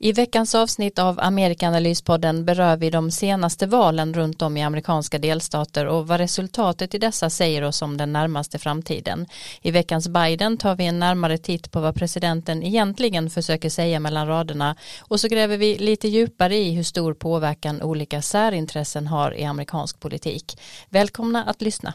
I veckans avsnitt av Amerikanalyspodden berör vi de senaste valen runt om i amerikanska delstater och vad resultatet i dessa säger oss om den närmaste framtiden. I veckans Biden tar vi en närmare titt på vad presidenten egentligen försöker säga mellan raderna och så gräver vi lite djupare i hur stor påverkan olika särintressen har i amerikansk politik. Välkomna att lyssna.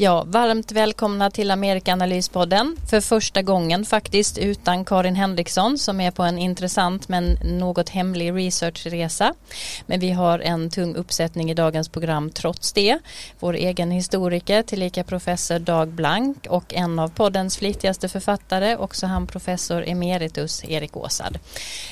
Ja, varmt välkomna till Amerikanalyspodden. För första gången faktiskt utan Karin Henriksson som är på en intressant men något hemlig researchresa. Men vi har en tung uppsättning i dagens program trots det. Vår egen historiker, tillika professor Dag Blank och en av poddens flitigaste författare, också han professor emeritus Erik Åsad.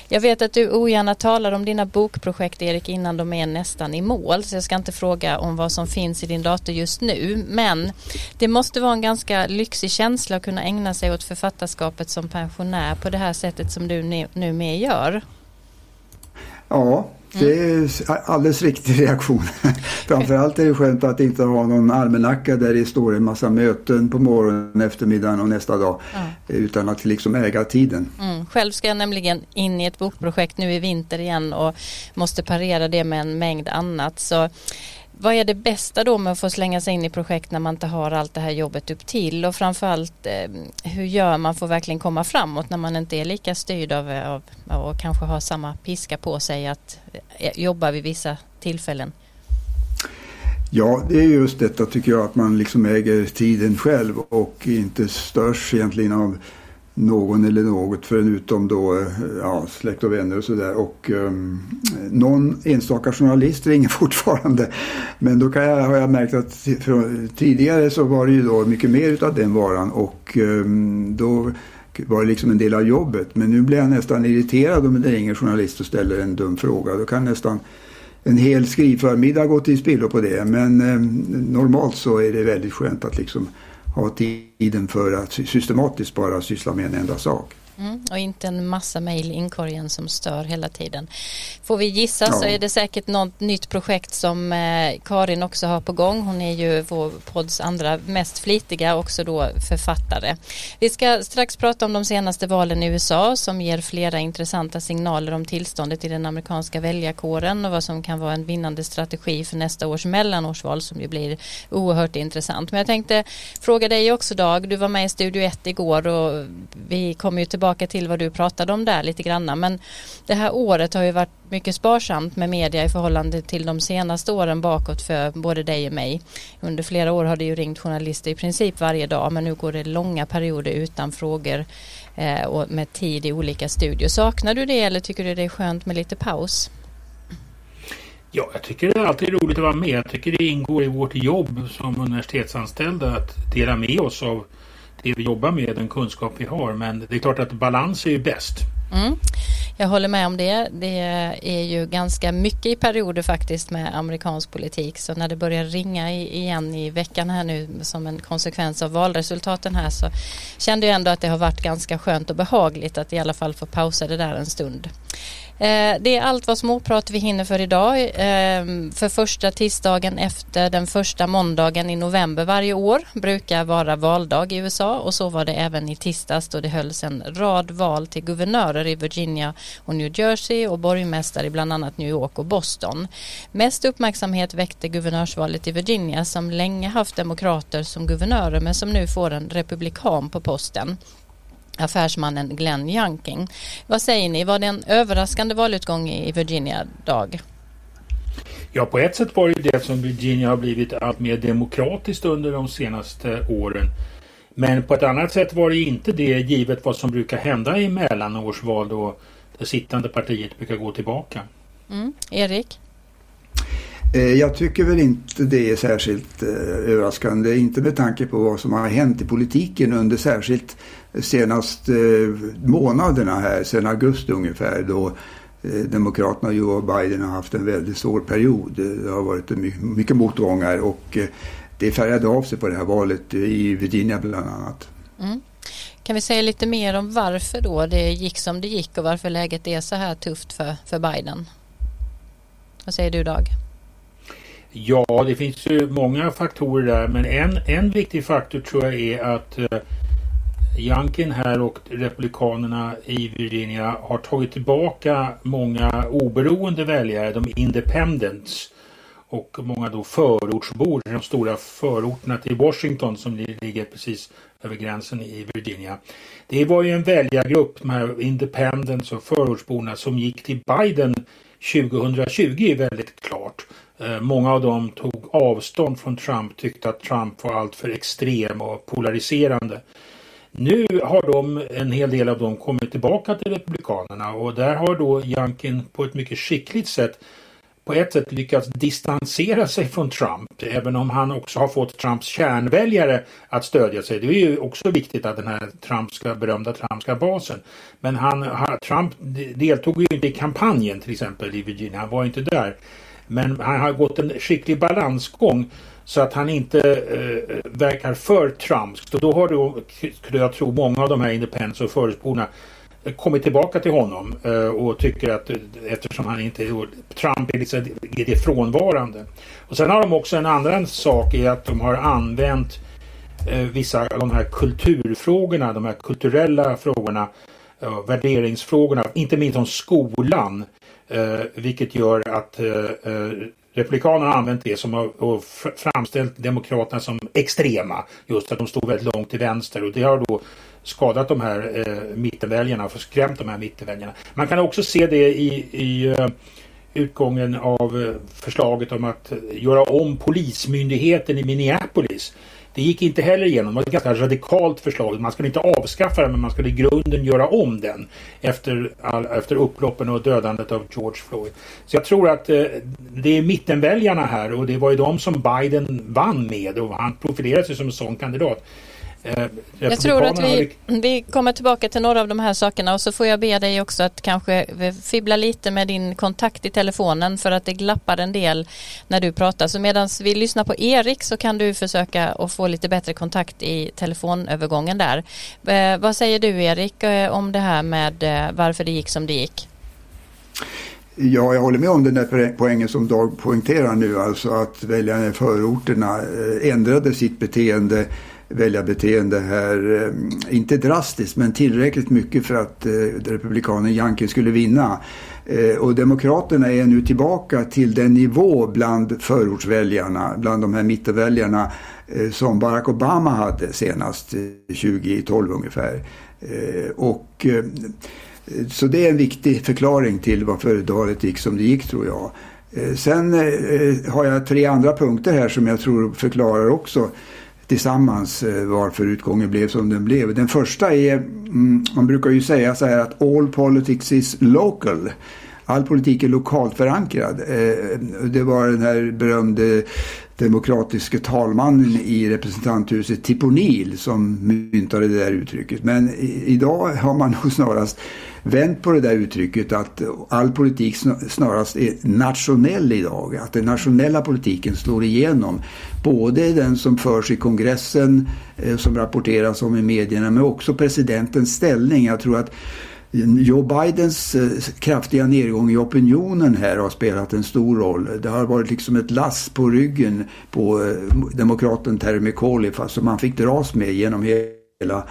Jag vet att du ogärna talar om dina bokprojekt Erik innan de är nästan i mål så jag ska inte fråga om vad som finns i din dator just nu men det måste vara en ganska lyxig känsla att kunna ägna sig åt författarskapet som pensionär på det här sättet som du nu med gör. Ja, det är alldeles riktig reaktion. Framförallt är det skönt att inte ha någon almanacka där det står en massa möten på morgonen, eftermiddagen och nästa dag. Mm. Utan att liksom äga tiden. Mm. Själv ska jag nämligen in i ett bokprojekt nu i vinter igen och måste parera det med en mängd annat. Så vad är det bästa då med att få slänga sig in i projekt när man inte har allt det här jobbet upp till och framförallt eh, hur gör man för att verkligen komma framåt när man inte är lika styrd av, av, och kanske har samma piska på sig att eh, jobba vid vissa tillfällen? Ja, det är just detta tycker jag att man liksom äger tiden själv och inte störs egentligen av någon eller något förutom då eh, ja, släkt och vänner och sådär. Och um, någon enstaka journalist ringer fortfarande. Men då kan jag, har jag märkt att tidigare så var det ju då mycket mer utav den varan och um, då var det liksom en del av jobbet. Men nu blir jag nästan irriterad om det ringer journalist och ställer en dum fråga. Då kan nästan en hel skrivförmiddag gå till spillo på det. Men um, normalt så är det väldigt skönt att liksom ha tiden för att systematiskt bara syssla med en enda sak. Mm, och inte en massa mejl i inkorgen som stör hela tiden. Får vi gissa så är det säkert något nytt projekt som eh, Karin också har på gång. Hon är ju vår podds andra mest flitiga också då författare. Vi ska strax prata om de senaste valen i USA som ger flera intressanta signaler om tillståndet i den amerikanska väljarkåren och vad som kan vara en vinnande strategi för nästa års mellanårsval som ju blir oerhört intressant. Men jag tänkte fråga dig också Dag, du var med i Studio 1 igår och vi kommer ju tillbaka tillbaka till vad du pratade om där lite granna. Men det här året har ju varit mycket sparsamt med media i förhållande till de senaste åren bakåt för både dig och mig. Under flera år har det ju ringt journalister i princip varje dag men nu går det långa perioder utan frågor eh, och med tid i olika studier. Saknar du det eller tycker du det är skönt med lite paus? Ja, jag tycker det är alltid roligt att vara med. Jag tycker det ingår i vårt jobb som universitetsanställda att dela med oss av det vi jobbar med, den kunskap vi har. Men det är klart att balans är ju bäst. Mm. Jag håller med om det. Det är ju ganska mycket i perioder faktiskt med amerikansk politik. Så när det börjar ringa igen i veckan här nu som en konsekvens av valresultaten här så kände jag ändå att det har varit ganska skönt och behagligt att i alla fall få pausa det där en stund. Eh, det är allt vad småprat vi hinner för idag. Ehm, för första tisdagen efter den första måndagen i november varje år brukar vara valdag i USA och så var det även i tisdags då det hölls en rad val till guvernörer i Virginia och New Jersey och borgmästare i bland annat New York och Boston. Mest uppmärksamhet väckte guvernörsvalet i Virginia som länge haft demokrater som guvernörer men som nu får en republikan på posten affärsmannen Glenn Youngking. Vad säger ni, var det en överraskande valutgång i Virginia, Dag? Ja, på ett sätt var det det som Virginia har blivit allt mer demokratiskt under de senaste åren. Men på ett annat sätt var det inte det givet vad som brukar hända i mellanårsval då det sittande partiet brukar gå tillbaka. Mm. Erik? Eh, jag tycker väl inte det är särskilt eh, överraskande. Inte med tanke på vad som har hänt i politiken under särskilt senaste månaderna här, sedan augusti ungefär då Demokraterna och Joe Biden har haft en väldigt svår period. Det har varit mycket motgångar och det färgade av sig på det här valet i Virginia bland annat. Mm. Kan vi säga lite mer om varför då det gick som det gick och varför läget är så här tufft för, för Biden? Vad säger du Dag? Ja, det finns ju många faktorer där men en, en viktig faktor tror jag är att Youngkin Jankin här och Republikanerna i Virginia har tagit tillbaka många oberoende väljare, de independents och många då förortsbor i de stora förorterna till Washington som ligger precis över gränsen i Virginia. Det var ju en väljargrupp, de här independents och förortsborna som gick till Biden 2020 väldigt klart. Eh, många av dem tog avstånd från Trump, tyckte att Trump var alltför extrem och polariserande. Nu har de, en hel del av dem kommit tillbaka till Republikanerna och där har då Jankin på ett mycket skickligt sätt på ett sätt lyckats distansera sig från Trump, även om han också har fått Trumps kärnväljare att stödja sig. Det är ju också viktigt att den här Trumpska, berömda Trumpska basen. Men han, Trump deltog ju inte i kampanjen till exempel i Virginia, han var inte där. Men han har gått en skicklig balansgång så att han inte eh, eh, verkar för Trump. Så då har då, skulle jag tro, många av de här independents och förespråkarna eh, kommit tillbaka till honom eh, och tycker att eh, eftersom han inte Trump är, liksom, är det frånvarande. Och sen har de också en annan sak i att de har använt eh, vissa av de här kulturfrågorna, de här kulturella frågorna, eh, värderingsfrågorna, inte minst om skolan, eh, vilket gör att eh, eh, Republikanerna har använt det som och framställt Demokraterna som extrema. Just att de stod väldigt långt till vänster och det har då skadat de här eh, mittenväljarna och skrämt de här mittenväljarna. Man kan också se det i, i uh, utgången av uh, förslaget om att göra om polismyndigheten i Minneapolis. Det gick inte heller igenom. Det var ett ganska radikalt förslag. Man skulle inte avskaffa den men man skulle i grunden göra om den efter, all, efter upploppen och dödandet av George Floyd. Så jag tror att eh, det är mittenväljarna här och det var ju de som Biden vann med och han profilerade sig som en sån kandidat. Eh, jag tror att vi, vi kommer tillbaka till några av de här sakerna och så får jag be dig också att kanske fibbla lite med din kontakt i telefonen för att det glappar en del när du pratar. Så medan vi lyssnar på Erik så kan du försöka att få lite bättre kontakt i telefonövergången där. Eh, vad säger du Erik eh, om det här med eh, varför det gick som det gick? Ja, jag håller med om den där poängen som Dag poängterar nu, alltså att väljarna i förorterna ändrade sitt beteende väljarbeteende här. Eh, inte drastiskt men tillräckligt mycket för att eh, republikanen Yankee skulle vinna. Eh, och Demokraterna är nu tillbaka till den nivå bland förortsväljarna, bland de här mittenväljarna som Barack Obama hade senast 2012 ungefär. Och, så det är en viktig förklaring till varför valet gick som det gick tror jag. Sen har jag tre andra punkter här som jag tror förklarar också tillsammans eh, varför utgången blev som den blev. Den första är, mm, man brukar ju säga så här att all politics is local. All politik är lokalt förankrad. Eh, det var den här berömde demokratiske talmannen i representanthuset Tiponil som myntade det där uttrycket. Men idag har man nog snarast vänt på det där uttrycket att all politik snarast är nationell idag. Att den nationella politiken slår igenom. Både den som förs i kongressen, eh, som rapporteras om i medierna, men också presidentens ställning. Jag tror att Joe Bidens eh, kraftiga nedgång i opinionen här har spelat en stor roll. Det har varit liksom ett lass på ryggen på eh, demokraten Terry McAuliffe som man fick dras med genom hela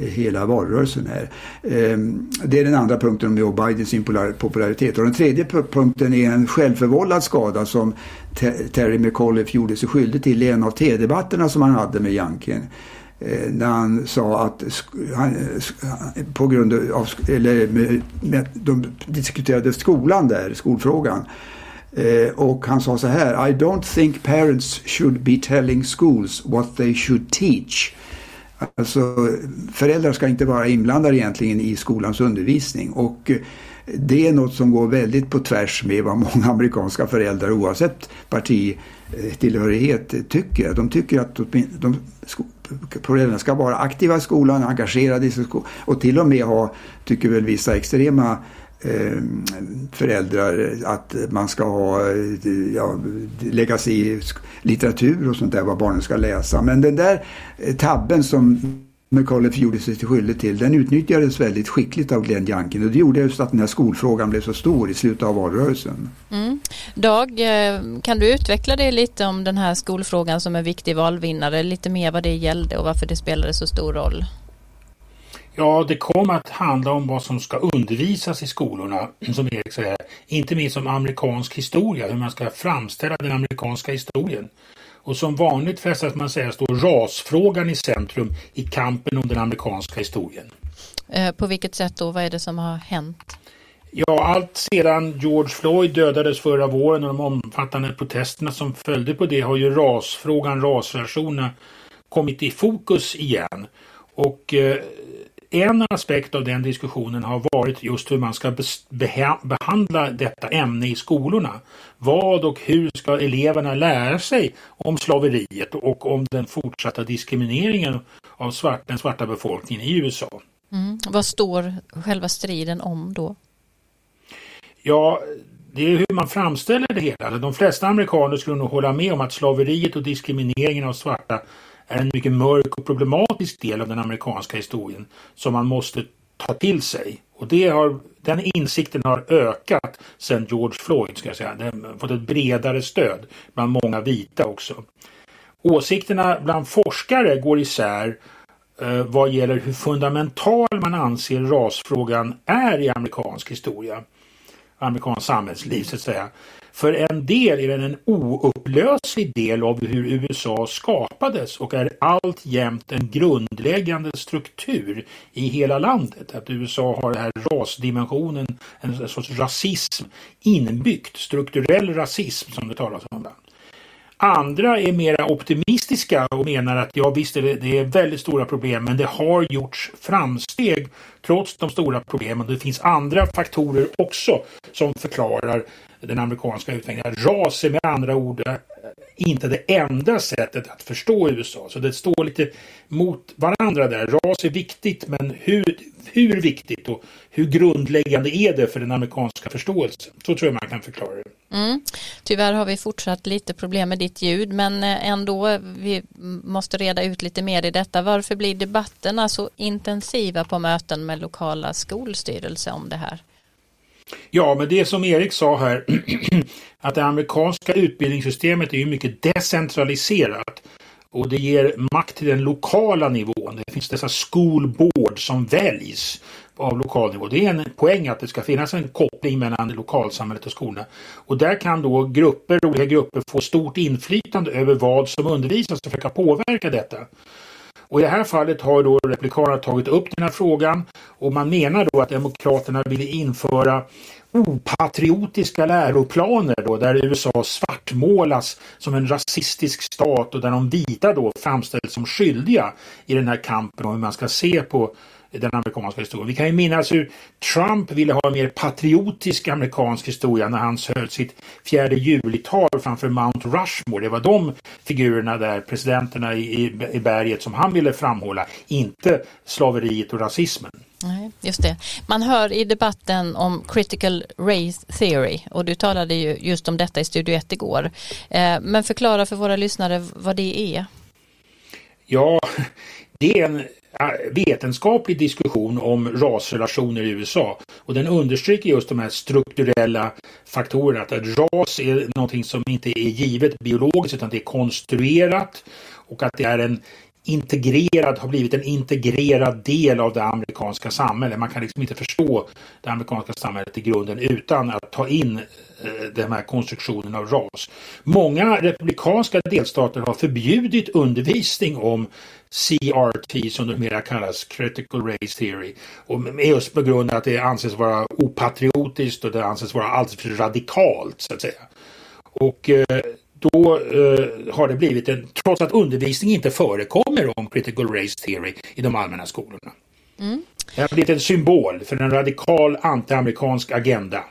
hela valrörelsen här. Ehm, det är den andra punkten om Joe Bidens popularitet. Och den tredje punkten är en självförvållad skada som Terry McAuliffe gjorde sig skyldig till i en av T-debatterna som han hade med Janken. Ehm, när han sa att han, på grund av, eller med, med, de diskuterade skolan där, skolfrågan. Eh, och han sa så här, I don't think parents should be telling schools what they should teach. Alltså föräldrar ska inte vara inblandade egentligen i skolans undervisning. Och eh, det är något som går väldigt på tvärs med vad många amerikanska föräldrar oavsett partitillhörighet tycker. De tycker att de, föräldrarna ska vara aktiva i skolan, engagerade i skolan och till och med ha, tycker väl vissa extrema Eh, föräldrar att man ska ha, ja, lägga sig i litteratur och sånt där, vad barnen ska läsa. Men den där tabben som McAuliffe gjorde sig till skyldig till, den utnyttjades väldigt skickligt av Glenn Youngkin och det gjorde just att den här skolfrågan blev så stor i slutet av valrörelsen. Mm. Dag, eh, kan du utveckla det lite om den här skolfrågan som en viktig valvinnare, lite mer vad det gällde och varför det spelade så stor roll? Ja, det kom att handla om vad som ska undervisas i skolorna, som Erik säger. Inte minst om amerikansk historia, hur man ska framställa den amerikanska historien. Och som vanligt fästas man säga står rasfrågan i centrum i kampen om den amerikanska historien. Eh, på vilket sätt då? Vad är det som har hänt? Ja, allt sedan George Floyd dödades förra våren och de omfattande protesterna som följde på det har ju rasfrågan, rasrelationerna kommit i fokus igen. Och eh, en aspekt av den diskussionen har varit just hur man ska behandla detta ämne i skolorna. Vad och hur ska eleverna lära sig om slaveriet och om den fortsatta diskrimineringen av svart, den svarta befolkningen i USA? Mm. Vad står själva striden om då? Ja, det är hur man framställer det hela. De flesta amerikaner skulle nog hålla med om att slaveriet och diskrimineringen av svarta är en mycket mörk och problematisk del av den amerikanska historien som man måste ta till sig. Och det har, den insikten har ökat sedan George Floyd, ska jag säga. Den har fått ett bredare stöd bland många vita också. Åsikterna bland forskare går isär eh, vad gäller hur fundamental man anser rasfrågan är i amerikansk historia. Amerikanskt samhällsliv så att säga. För en del är den en oupplöslig del av hur USA skapades och är alltjämt en grundläggande struktur i hela landet. Att USA har den här rasdimensionen, en sorts rasism inbyggt, strukturell rasism som det talas om. Andra är mer optimistiska och menar att ja visst är det, det är väldigt stora problem men det har gjorts framsteg trots de stora problemen. Det finns andra faktorer också som förklarar den amerikanska utvecklingen. Ras är med andra ord inte det enda sättet att förstå USA. Så det står lite mot varandra där. Ras är viktigt men hur, hur viktigt och hur grundläggande är det för den amerikanska förståelsen? Så tror jag man kan förklara det. Mm. Tyvärr har vi fortsatt lite problem med ditt ljud men eh, ändå vi måste reda ut lite mer i detta. Varför blir debatterna så intensiva på möten med lokala skolstyrelser om det här? Ja, men det som Erik sa här, att det amerikanska utbildningssystemet är ju mycket decentraliserat och det ger makt till den lokala nivån. Det finns dessa skolbord som väljs av lokal nivå. Det är en poäng att det ska finnas en koppling mellan lokalsamhället och skolorna. Och där kan då grupper, olika grupper få stort inflytande över vad som undervisas och försöka påverka detta. Och i det här fallet har då Republikanerna tagit upp den här frågan och man menar då att Demokraterna ville införa opatriotiska läroplaner då, där USA svartmålas som en rasistisk stat och där de vita då framställs som skyldiga i den här kampen om hur man ska se på den amerikanska historien. Vi kan ju minnas hur Trump ville ha en mer patriotisk amerikansk historia när han höll sitt fjärde juli-tal framför Mount Rushmore. Det var de figurerna där, presidenterna i, i berget som han ville framhålla, inte slaveriet och rasismen. Nej, just det. Man hör i debatten om critical race theory och du talade ju just om detta i Studio 1 igår. Eh, men förklara för våra lyssnare vad det är. Ja, det är en Eh, vetenskaplig diskussion om rasrelationer i USA. Och den understryker just de här strukturella faktorerna. Att ras är någonting som inte är givet biologiskt utan det är konstruerat. Och att det är en integrerad, har blivit en integrerad del av det amerikanska samhället. Man kan liksom inte förstå det amerikanska samhället i grunden utan att ta in eh, den här konstruktionen av ras. Många republikanska delstater har förbjudit undervisning om CRT som det mera kallas, Critical Race Theory. Och just på grund av att det anses vara opatriotiskt och det anses vara alldeles för radikalt så att säga. Och eh, då eh, har det blivit en, trots att undervisning inte förekommer om critical race theory i de allmänna skolorna. Mm. Det har blivit en symbol för en radikal antiamerikansk agenda.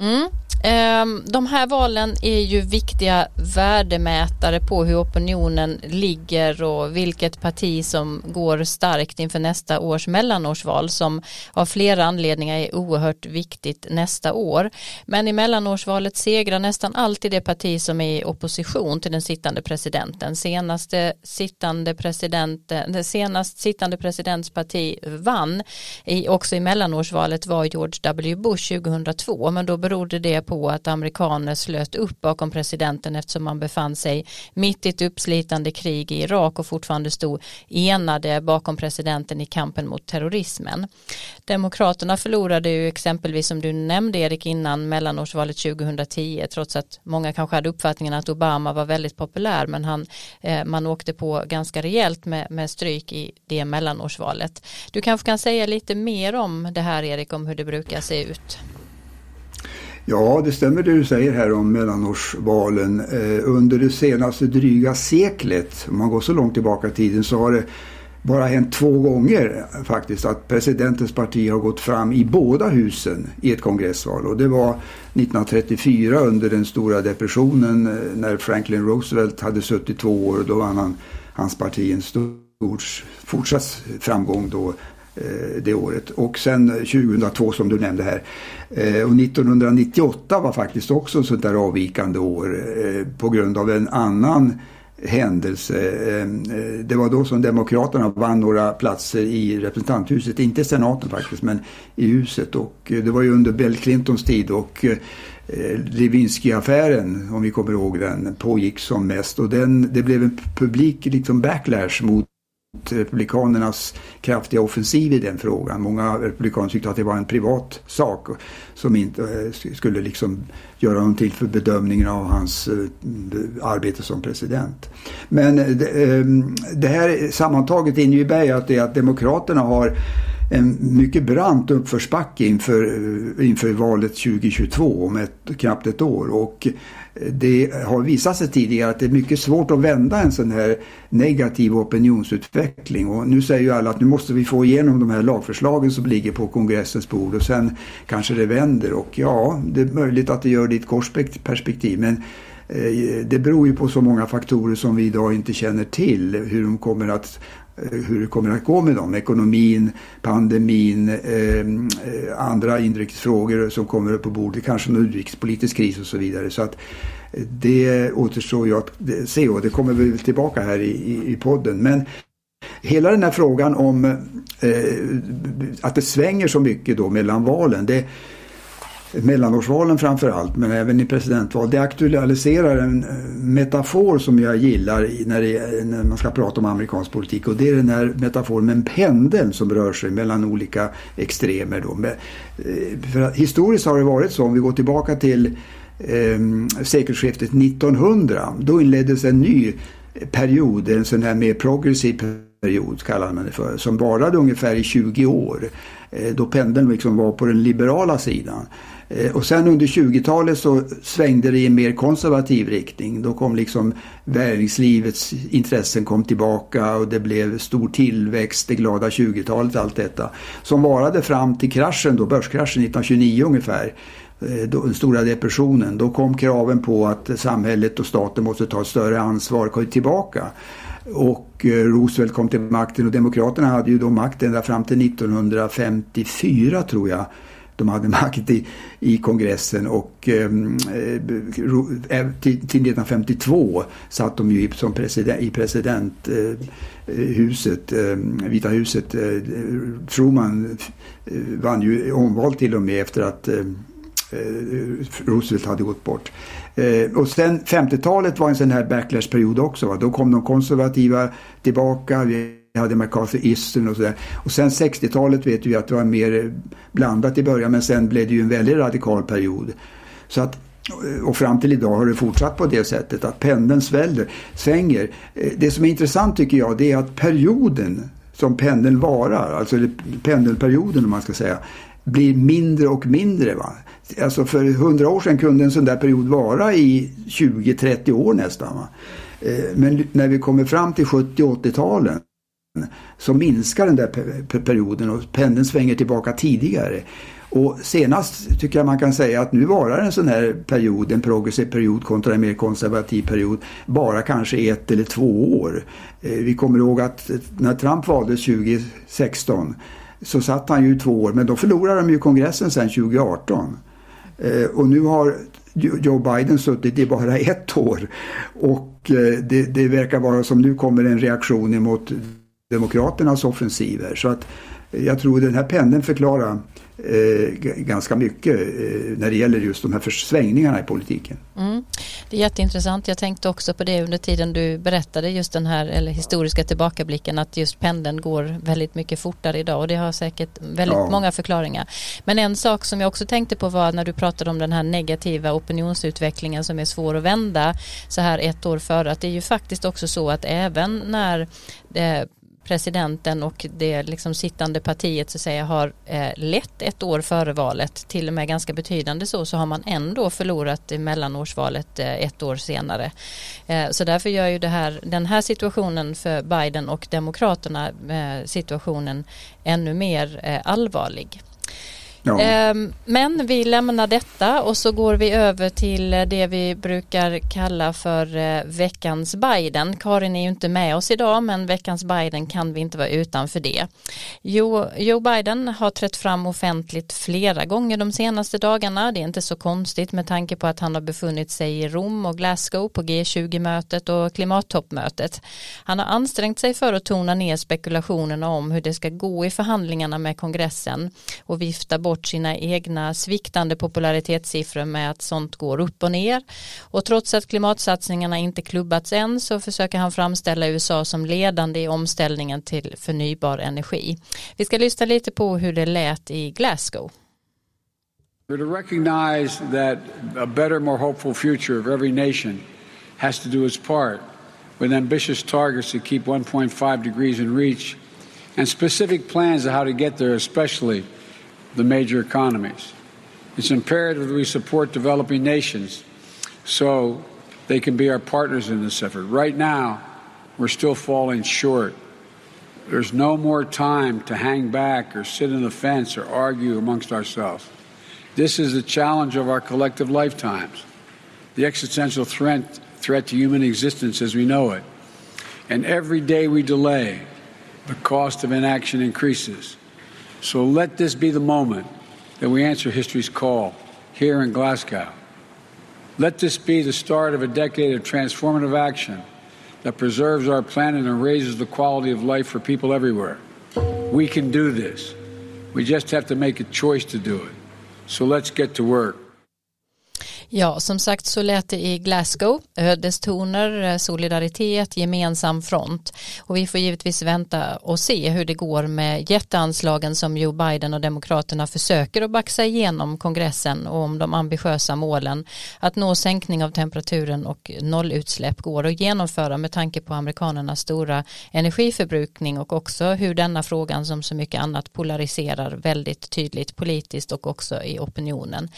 Mm. Ehm, de här valen är ju viktiga värdemätare på hur opinionen ligger och vilket parti som går starkt inför nästa års mellanårsval som av flera anledningar är oerhört viktigt nästa år. Men i mellanårsvalet segrar nästan alltid det parti som är i opposition till den sittande presidenten. Senaste sittande president, det senast sittande presidentsparti vann i, också i mellanårsvalet var George W. Bush 2002 men då berodde det på att amerikaner slöt upp bakom presidenten eftersom man befann sig mitt i ett uppslitande krig i Irak och fortfarande stod enade bakom presidenten i kampen mot terrorismen. Demokraterna förlorade ju exempelvis som du nämnde Erik innan mellanårsvalet 2010 trots att många kanske hade uppfattningen att Obama var väldigt populär men han, eh, man åkte på ganska rejält med, med stryk i det mellanårsvalet. Du kanske kan säga lite mer om det här Erik om hur det brukar se ut. Ja, det stämmer det du säger här om mellanårsvalen. Eh, under det senaste dryga seklet, om man går så långt tillbaka i tiden, så har det bara hänt två gånger faktiskt att presidentens parti har gått fram i båda husen i ett kongressval. Och det var 1934 under den stora depressionen eh, när Franklin Roosevelt hade suttit två år. Då vann han, hans parti en stor fortsatt framgång då Eh, det året. Och sen 2002 som du nämnde här. Eh, och 1998 var faktiskt också ett sånt där avvikande år eh, på grund av en annan händelse. Ehm, det var då som Demokraterna vann några platser i representanthuset, inte i senaten faktiskt, men i huset. Och det var ju under Bill Clintons tid och Lewinsky-affären, om vi kommer ihåg den, pågick som mest. Och den, det blev en publik liksom backlash mot Republikanernas kraftiga offensiv i den frågan. Många republikaner tyckte att det var en privat sak som inte eh, skulle liksom göra någonting för bedömningen av hans eh, arbete som president. Men eh, ehm, det, här sammantaget innebär ju att, det, att Demokraterna har en mycket brant uppförsbacke inför, inför valet 2022 om ett, knappt ett år. Och det har visat sig tidigare att det är mycket svårt att vända en sån här negativ opinionsutveckling. Och nu säger ju alla att nu måste vi få igenom de här lagförslagen som ligger på kongressens bord och sen kanske det vänder. Och ja, det är möjligt att det gör det i ett korsperspektiv. Men eh, det beror ju på så många faktorer som vi idag inte känner till. Hur de kommer att Eh, hur det kommer att gå med dem. Ekonomin, pandemin, ehm, eh, andra inrikesfrågor som kommer upp på bordet, kanske en utrikespolitisk kris och så vidare. Så att eh, det återstår ju att se och det kommer vi tillbaka här i, i, i podden. Men hela den här frågan om eh, att det svänger så mycket då mellan valen. Det, mellanårsvalen framför allt, men även i presidentval. Det aktualiserar en eh, metafor som jag gillar när, det, när, man ska prata om amerikansk politik och det är den här metaforen med en pendel som rör sig mellan olika extremer. Då. Men, eh, för historiskt har det varit så, om vi går tillbaka till eh, sekelskiftet 1900, då inleddes en ny period, en sån här mer progressiv period kallar man det för, som varade ungefär i 20 år. Eh, då pendeln liksom var på den liberala sidan. Eh, och sen under 20-talet så svängde det i en mer konservativ riktning. Då kom liksom näringslivets intressen kom tillbaka och det blev stor tillväxt, det glada 20-talet, allt detta. Som varade fram till kraschen då, börskraschen 1929 ungefär. Eh, då, den stora depressionen. Då kom kraven på att samhället och staten måste ta ett större ansvar, kom tillbaka. Och eh, Roosevelt kom till makten och Demokraterna hade ju då makten ända fram till 1954 tror jag de hade makt i, i kongressen och ehm, eh, eh, till, till 1952 satt de ju som president, i presidenthuset, eh, eh, Vita huset. Eh, Truman eh, vann ju omval till och med efter att eh, eh, Roosevelt hade gått bort. och sen 50-talet var en sån här backlash-period också. Va? Då kom de konservativa tillbaka. Vi vi hade McCarthyismen och sådär. Och sen 60-talet vet vi att det var mer blandat i början men sen blev det ju en väldigt radikal period. Så att och fram till idag har det fortsatt på det sättet att pendeln sväller, svänger. Eh, det som är intressant tycker jag det är att perioden som pendeln varar, alltså pendelperioden om man ska säga, blir mindre och mindre. Va? Alltså för hundra år sedan kunde en sån där period vara i 20-30 år nästan. Va? Eh, men när vi kommer fram till 70 80-talen så minskar den där perioden och pendeln svänger tillbaka tidigare. Och senast tycker jag man kan säga att nu varar en sån här period, en progressiv period kontra en mer konservativ period, bara kanske ett eller två år. Eh, vi kommer ihåg att eh, när Trump valdes 2016 så satt han ju två år, men då förlorade de ju kongressen sen 2018. Eh, och nu har Joe Biden suttit i bara ett år och det, det verkar vara som nu kommer en reaktion emot Demokraternas offensiver. Så att jag tror den här pendeln förklarar eh, ganska mycket eh, när det gäller just de här svängningarna i politiken. Mm. Det är jätteintressant. Jag tänkte också på det under tiden du berättade just den här eller historiska tillbakablicken att just pendeln går väldigt mycket fortare idag och det har säkert väldigt ja. många förklaringar. Men en sak som jag också tänkte på var när du pratade om den här negativa opinionsutvecklingen som är svår att vända så här ett år före att det är ju faktiskt också så att även när det presidenten och det liksom sittande partiet så att säga har eh, lett ett år före valet till och med ganska betydande så så har man ändå förlorat mellanårsvalet eh, ett år senare. Eh, så därför gör ju det här, den här situationen för Biden och Demokraterna eh, situationen ännu mer eh, allvarlig. Ja. Ehm, men vi lämnar detta och så går vi över till det vi brukar kalla för eh, veckans Biden. Karin är ju inte med oss idag men veckans Biden kan vi inte vara utan för det. Joe Biden har trätt fram offentligt flera gånger de senaste dagarna. Det är inte så konstigt med tanke på att han har befunnit sig i Rom och Glasgow på G20-mötet och klimattoppmötet. Han har ansträngt sig för att tona ner spekulationerna om hur det ska gå i förhandlingarna med kongressen och vifta bort bort sina egna sviktande popularitetssiffror med att sånt går upp och ner. Och trots att klimatsatsningarna inte klubbats än så försöker han framställa USA som ledande i omställningen till förnybar energi. Vi ska lyssna lite på hur det lät i Glasgow. To recognize that a better, more hopeful future of every nation has to do its part with ambitious targets to keep 1.5 degrees in reach and specific plans of how to get there, especially the major economies. It's imperative that we support developing nations so they can be our partners in this effort. Right now, we're still falling short. There's no more time to hang back or sit on the fence or argue amongst ourselves. This is the challenge of our collective lifetimes, the existential threat, threat to human existence as we know it. And every day we delay, the cost of inaction increases. So let this be the moment that we answer history's call here in Glasgow. Let this be the start of a decade of transformative action that preserves our planet and raises the quality of life for people everywhere. We can do this. We just have to make a choice to do it. So let's get to work. Ja, som sagt så lät det i Glasgow, ödestoner, eh, solidaritet, gemensam front. Och vi får givetvis vänta och se hur det går med jätteanslagen som Joe Biden och Demokraterna försöker att baxa igenom kongressen och om de ambitiösa målen att nå sänkning av temperaturen och nollutsläpp går att genomföra med tanke på amerikanernas stora energiförbrukning och också hur denna frågan som så mycket annat polariserar väldigt tydligt politiskt och också i opinionen.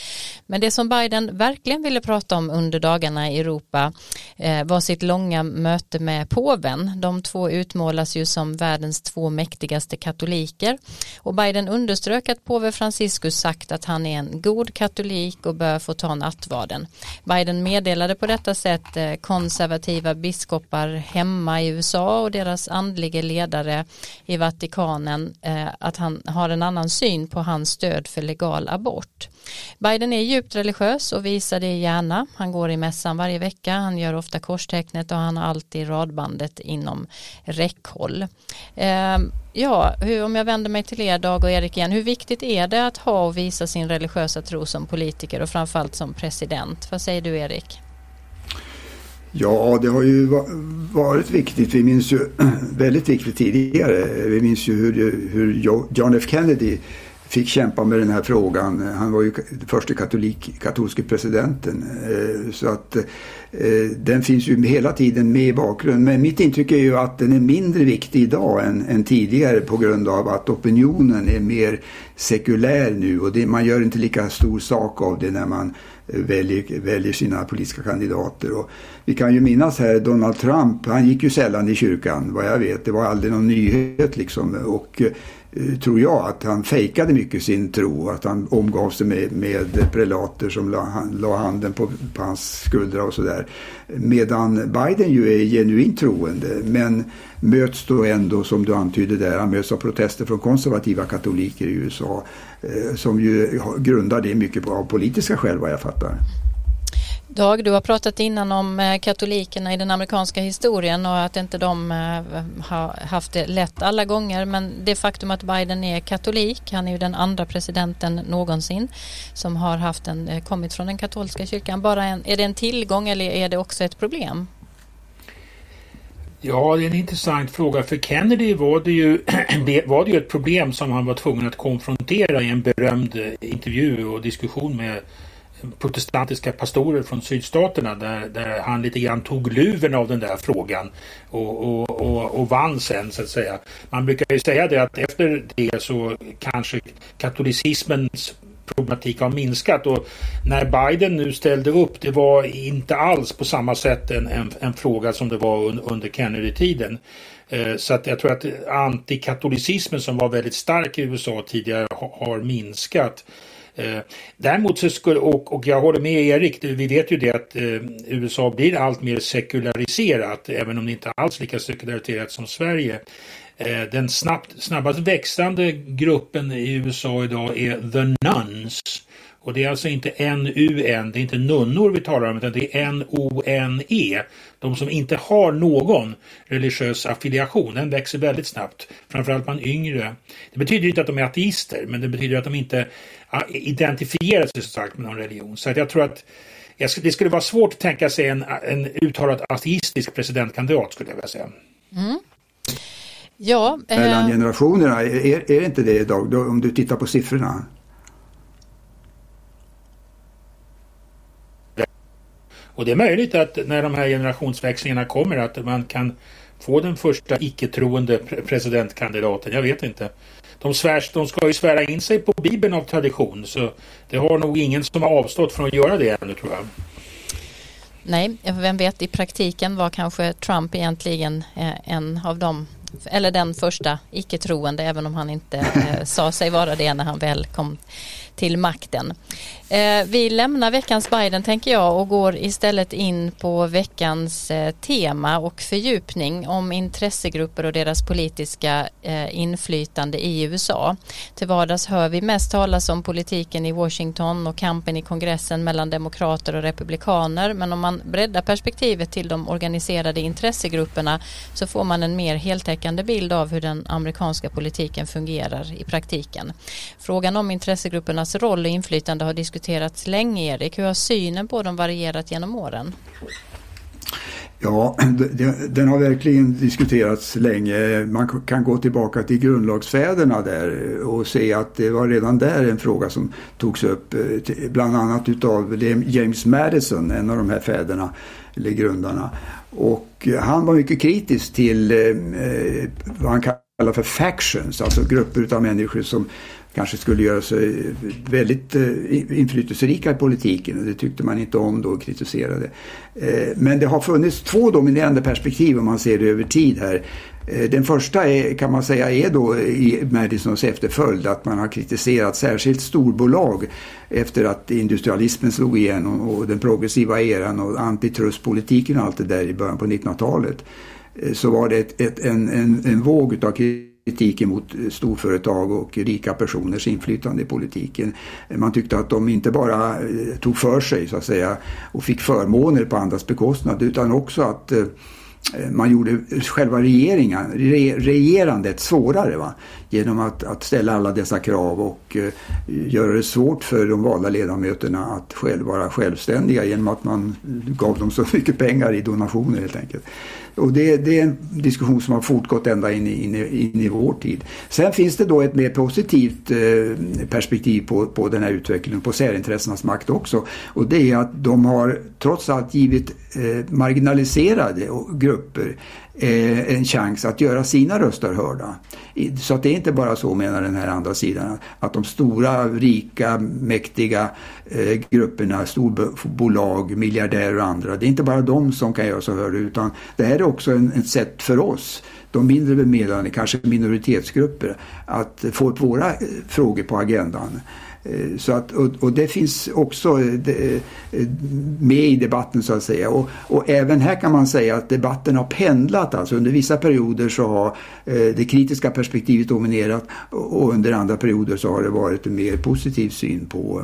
Men det som Biden verkar verkligen ville prata om under dagarna i Europa eh, var sitt långa möte med påven. De två utmålas ju som världens två mäktigaste katoliker och Biden underströk att påve Franciscus sagt att han är en god katolik och bör få ta nattvarden. Biden meddelade på detta sätt eh, konservativa biskopar hemma i USA och deras andlige ledare i Vatikanen eh, att han har en annan syn på hans stöd för legal abort. Biden är djupt religiös och visar det gärna. Han går i mässan varje vecka, han gör ofta korstecknet och han har alltid radbandet inom räckhåll. Eh, ja, hur, om jag vänder mig till er Dag och Erik igen, hur viktigt är det att ha och visa sin religiösa tro som politiker och framförallt som president? Vad säger du Erik? Ja, det har ju varit viktigt. Vi minns ju väldigt viktigt tidigare. Vi minns ju hur, hur John F Kennedy fick kämpa med den här frågan. Han var ju första katolik, katolske presidenten. Eh, så att eh, den finns ju hela tiden med i bakgrunden. Men mitt intryck är ju att den är mindre viktig idag än, än tidigare på grund av att opinionen är mer sekulär nu och det, man gör inte lika stor sak av det när man väljer, väljer sina politiska kandidater. Och vi kan ju minnas här Donald Trump, han gick ju sällan i kyrkan vad jag vet. Det var aldrig någon nyhet liksom. Och Eh, tror jag, att han fejkade mycket sin tro. Att han omgav sig med, med prelater som la, la handen på, på hans skuldra och sådär. Medan Biden ju är genuint troende men möts då ändå, som du antydde där, han möts av protester från konservativa katoliker i USA. Eh, som ju grundar det mycket på av politiska skäl vad jag fattar. Dag, du har pratat innan om eh, katolikerna i den amerikanska historien och att inte de eh, har haft det lätt alla gånger. Men det faktum att Biden är katolik, han är ju den andra presidenten någonsin som har haft en, eh, kommit från den katolska kyrkan. Bara en, är det en tillgång eller är det också ett problem? Ja, det är en intressant fråga. För Kennedy var det, ju, var det ju ett problem som han var tvungen att konfrontera i en berömd intervju och diskussion med protestantiska pastorer från sydstaterna där, där han lite grann tog luven av den där frågan och, och, och, och vann sen så att säga. Man brukar ju säga det att efter det så kanske katolicismens problematik har minskat och när Biden nu ställde upp det var inte alls på samma sätt en, en, en fråga som det var un, under Kennedy-tiden. Eh, så att jag tror att antikatolicismen som var väldigt stark i USA tidigare har, har minskat. Eh, däremot så skulle, och, och jag håller med Erik, vi vet ju det att eh, USA blir allt mer sekulariserat, även om det inte alls lika sekulariserat som Sverige. Eh, den snabbt, snabbast växande gruppen i USA idag är the nuns. Och det är alltså inte N-U-N, det är inte nunnor vi talar om utan det är N-O-N-E. De som inte har någon religiös affiliation, den växer väldigt snabbt. Framförallt bland yngre. Det betyder inte att de är ateister men det betyder att de inte identifierar sig så starkt med någon religion. Så att jag tror att det skulle vara svårt att tänka sig en, en uttalat ateistisk presidentkandidat skulle jag vilja säga. Mm. Ja, eh... Mellan generationerna, är, är det inte det idag om du tittar på siffrorna? Och det är möjligt att när de här generationsväxlingarna kommer att man kan få den första icke-troende presidentkandidaten. Jag vet inte. De, svärs, de ska ju svära in sig på Bibeln av tradition så det har nog ingen som har avstått från att göra det ännu tror jag. Nej, vem vet i praktiken var kanske Trump egentligen eh, en av dem eller den första icke-troende även om han inte eh, sa sig vara det när han väl kom till makten. Eh, vi lämnar veckans Biden tänker jag och går istället in på veckans eh, tema och fördjupning om intressegrupper och deras politiska eh, inflytande i USA. Till vardags hör vi mest talas om politiken i Washington och kampen i kongressen mellan demokrater och republikaner men om man breddar perspektivet till de organiserade intressegrupperna så får man en mer heltäckande bild av hur den amerikanska politiken fungerar i praktiken. Frågan om intressegruppernas roll och inflytande har diskuterats länge, Erik. Hur har synen på dem varierat genom åren? Ja, den har verkligen diskuterats länge. Man kan gå tillbaka till grundlagsfäderna där och se att det var redan där en fråga som togs upp eh, bland annat utav James Madison, en av de här fäderna eller grundarna. Och eh, han var mycket kritisk till eh, eh, vad han kallar för factions, alltså grupper av människor som kanske skulle göra sig väldigt eh, inflytelserika i politiken det tyckte man inte om då och kritiserade. Eh, men det har funnits två dominerande perspektiv om man ser det över tid här. Eh, den första är, kan man säga är då i Madisons efterföljd att man har kritiserat särskilt storbolag efter att industrialismen slog igenom och den progressiva eran och antitrustpolitiken och allt det där i början på 1900-talet. Eh, så var det ett, ett, en, en, en våg av kritik kritiken mot storföretag och rika personers inflytande i politiken. Man tyckte att de inte bara eh, tog för sig så att säga och fick förmåner på andras bekostnad utan också att eh, Eh, man gjorde själva regeringen, regerandet svårare va? Genom att, att ställa alla dessa krav och eh, göra det svårt för de valda ledamöterna att själv vara självständiga genom att man gav dem så mycket pengar i donationer helt enkelt. Och det, det, är en diskussion som har fortgått ända in i, in, i, in i vår tid. Sen finns det då ett mer positivt eh, perspektiv på, på den här utvecklingen, på särintressenas makt också. Och det är att de har trots allt givit eh, marginaliserade grupper Eh, en chans att göra sina röster hörda. Så att det är inte bara så menar den här andra sidan att de stora, rika, mäktiga eh, grupperna, storbolag, miljardärer och andra, det är inte bara de som kan göra sig hörda utan det här är också en, ett sätt för oss de mindre bemedlade, kanske minoritetsgrupper, att få upp våra eh, frågor på agendan. Eh, så att, och, och, det finns också eh, eh, med i debatten så att säga. Och, och, även här kan man säga att debatten har pendlat. Alltså under vissa perioder så har det kritiska perspektivet dominerat och under andra perioder så har det varit en mer positiv syn på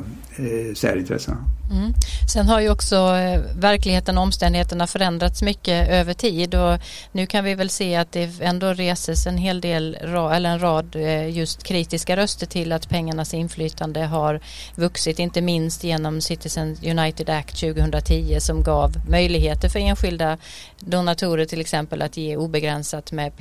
särintressena. Mm. Sen har ju också eh, verkligheten och omständigheterna förändrats mycket över tid och nu kan vi väl se att det ändå reses en hel del eller en rad eh, just kritiska röster till att pengarnas inflytande har vuxit inte minst genom Citizen United Act 2010 som gav möjligheter för enskilda donatorer till exempel att ge obegränsat med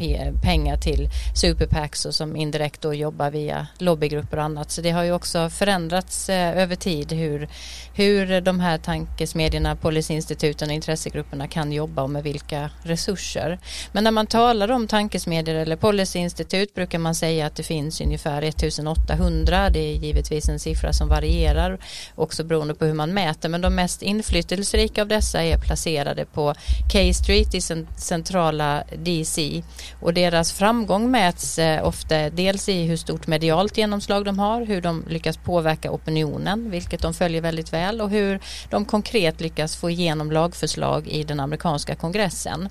pengar till superpacks och som indirekt då jobbar via lobbygrupper och annat så det har ju också förändrats eh, över tid hur, hur hur de här tankesmedjorna, policyinstituten och intressegrupperna kan jobba och med vilka resurser. Men när man talar om tankesmedjor eller policyinstitut brukar man säga att det finns ungefär 1800. Det är givetvis en siffra som varierar också beroende på hur man mäter men de mest inflytelserika av dessa är placerade på K Street i centrala DC och deras framgång mäts eh, ofta dels i hur stort medialt genomslag de har, hur de lyckas påverka opinionen vilket de följer väldigt väl och hur de konkret lyckas få igenom lagförslag i den amerikanska kongressen.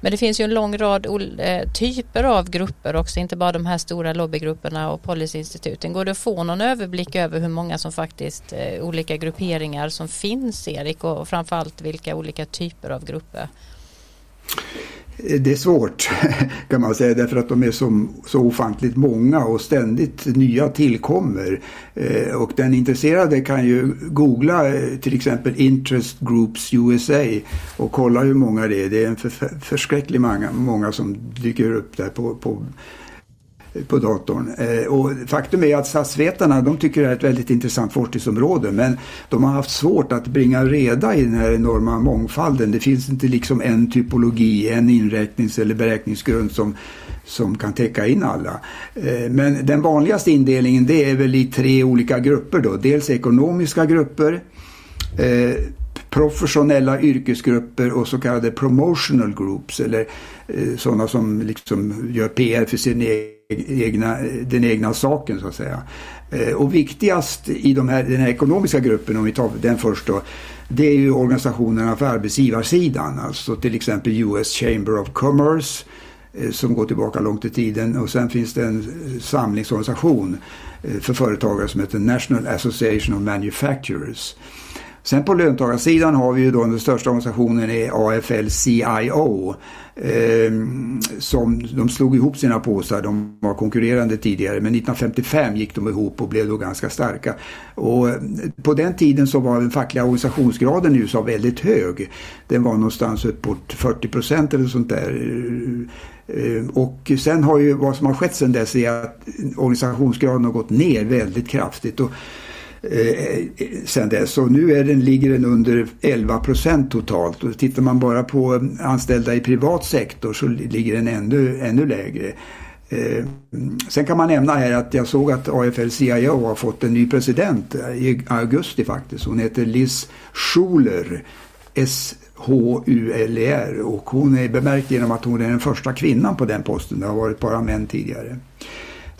Men det finns ju en lång rad eh, typer av grupper också, inte bara de här stora lobbygrupperna och policyinstituten. Går det att få någon överblick över hur många som faktiskt eh, olika grupperingar som finns Erik och framförallt vilka olika typer av grupper? Det är svårt kan man säga därför att de är så, så ofantligt många och ständigt nya tillkommer. Eh, och den intresserade kan ju googla eh, till exempel Interest Groups USA och kolla hur många det är. Det är en för, förskräcklig många, många som dyker upp där på, på på datorn. Eh, och faktum är att statsvetarna de tycker det är ett väldigt intressant forskningsområde men de har haft svårt att bringa reda i den här enorma mångfalden. Det finns inte liksom en typologi, en inräknings eller beräkningsgrund som, som kan täcka in alla. Eh, men den vanligaste indelningen det är väl i tre olika grupper då. Dels ekonomiska grupper, eh, professionella yrkesgrupper och så kallade promotional groups eller eh, sådana som liksom gör PR för sin egen egna, den egna saken så att säga. Eh, och viktigast i de här, den här ekonomiska gruppen, om vi tar den först då, det är ju organisationerna för arbetsgivarsidan, alltså till exempel US Chamber of Commerce eh, som går tillbaka långt i tiden och sen finns det en eh, samlingsorganisation för företagare som heter National Association of Manufacturers. Sen på löntagarsidan har vi ju då den största organisationen är AFL-CIO. Eh, som, de slog ihop sina påsar, de var konkurrerande tidigare men 1955 gick de ihop och blev då ganska starka. Och eh, på den tiden så var den fackliga organisationsgraden i USA väldigt hög. Den var någonstans uppåt 40 procent eller sånt där. Ehm, och sen har ju vad som har skett sen dess är att organisationsgraden har gått ner väldigt kraftigt. Och Eh, eh, sen dess. Och nu är den, ligger den under 11 procent totalt. Och tittar man bara på anställda i privat sektor så ligger den ännu, ännu lägre. Eh, sen kan man nämna här att jag såg att AFL-CIO har fått en ny president i augusti faktiskt. Hon heter Liz Schuler. S-H-U-L-E-R och hon är bemärkt genom att hon är den första kvinnan på den posten. Det har varit bara män tidigare.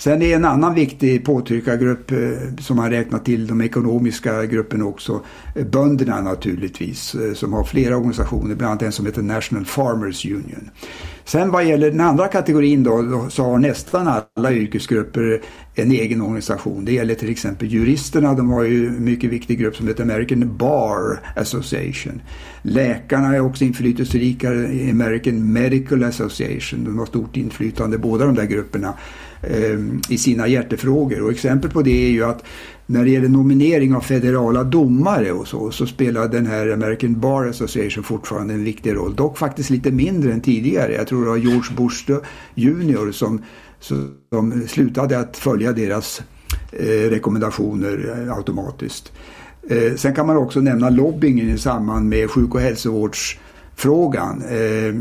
Sen är en annan viktig påtryckargrupp eh, som har räknat till de ekonomiska grupperna också eh, bönderna naturligtvis eh, som har flera organisationer, bland annat en som heter National Farmers Union. Sen vad gäller den andra kategorin då, så har nästan alla yrkesgrupper en egen organisation. Det gäller till exempel juristerna, de har ju en mycket viktig grupp som heter American Bar Association. Läkarna är också inflytelserika American Medical Association, de har stort inflytande båda de där grupperna Ehm, i sina hjärtefrågor. Och exempel på det är ju att när det gäller nominering av federala domare och så, så spelar den här American Bar Association fortfarande en viktig roll. Dock faktiskt lite mindre än tidigare. Jag tror det var George Bush Junior som, som slutade att följa deras eh, rekommendationer eh, automatiskt. Eh, sen kan man också nämna lobbyingen i samband med sjuk och hälsovårds frågan. Eh,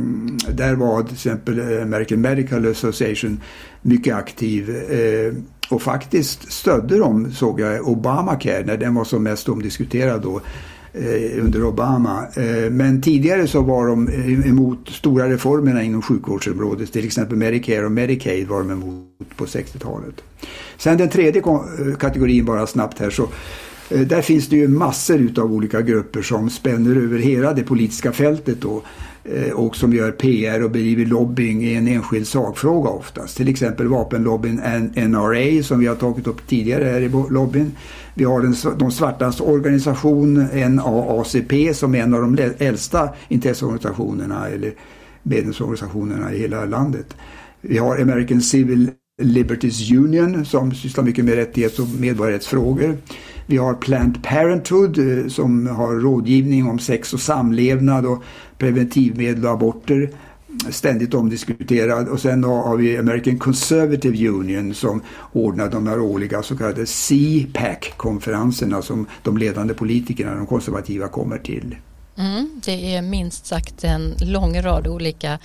där var till exempel American Medical Association mycket aktiv eh, och faktiskt stödde de, såg jag, Obamacare när den var som mest omdiskuterad då eh, under Obama. Eh, men tidigare så var de eh, emot stora reformerna inom sjukvårdsområdet, till exempel Medicare och Medicaid var de emot på 60-talet. Sen den tredje eh, kategorin bara snabbt här så eh, där finns det ju massor utav olika grupper som spänner över hela det politiska fältet då Eh, och som gör PR och bedriver lobbying i en enskild sakfråga oftast. Till exempel vapenlobbyn NRA som vi har tagit upp tidigare här i lobbyn. Vi har den, de svartas organisation NAACP som är en av de äldsta intresseorganisationerna eller medlemsorganisationerna i hela landet. Vi har American Civil Liberties Union som sysslar mycket med rättighets och medborgarrättsfrågor. Vi har Planned Parenthood eh, som har rådgivning om sex och samlevnad och preventivmedel och aborter. Ständigt omdiskuterad. Och sen har vi American Conservative Union som ordnar de här årliga så kallade CPAC-konferenserna som de ledande politikerna, de konservativa, kommer till. Mm, det är minst sagt en lång rad olika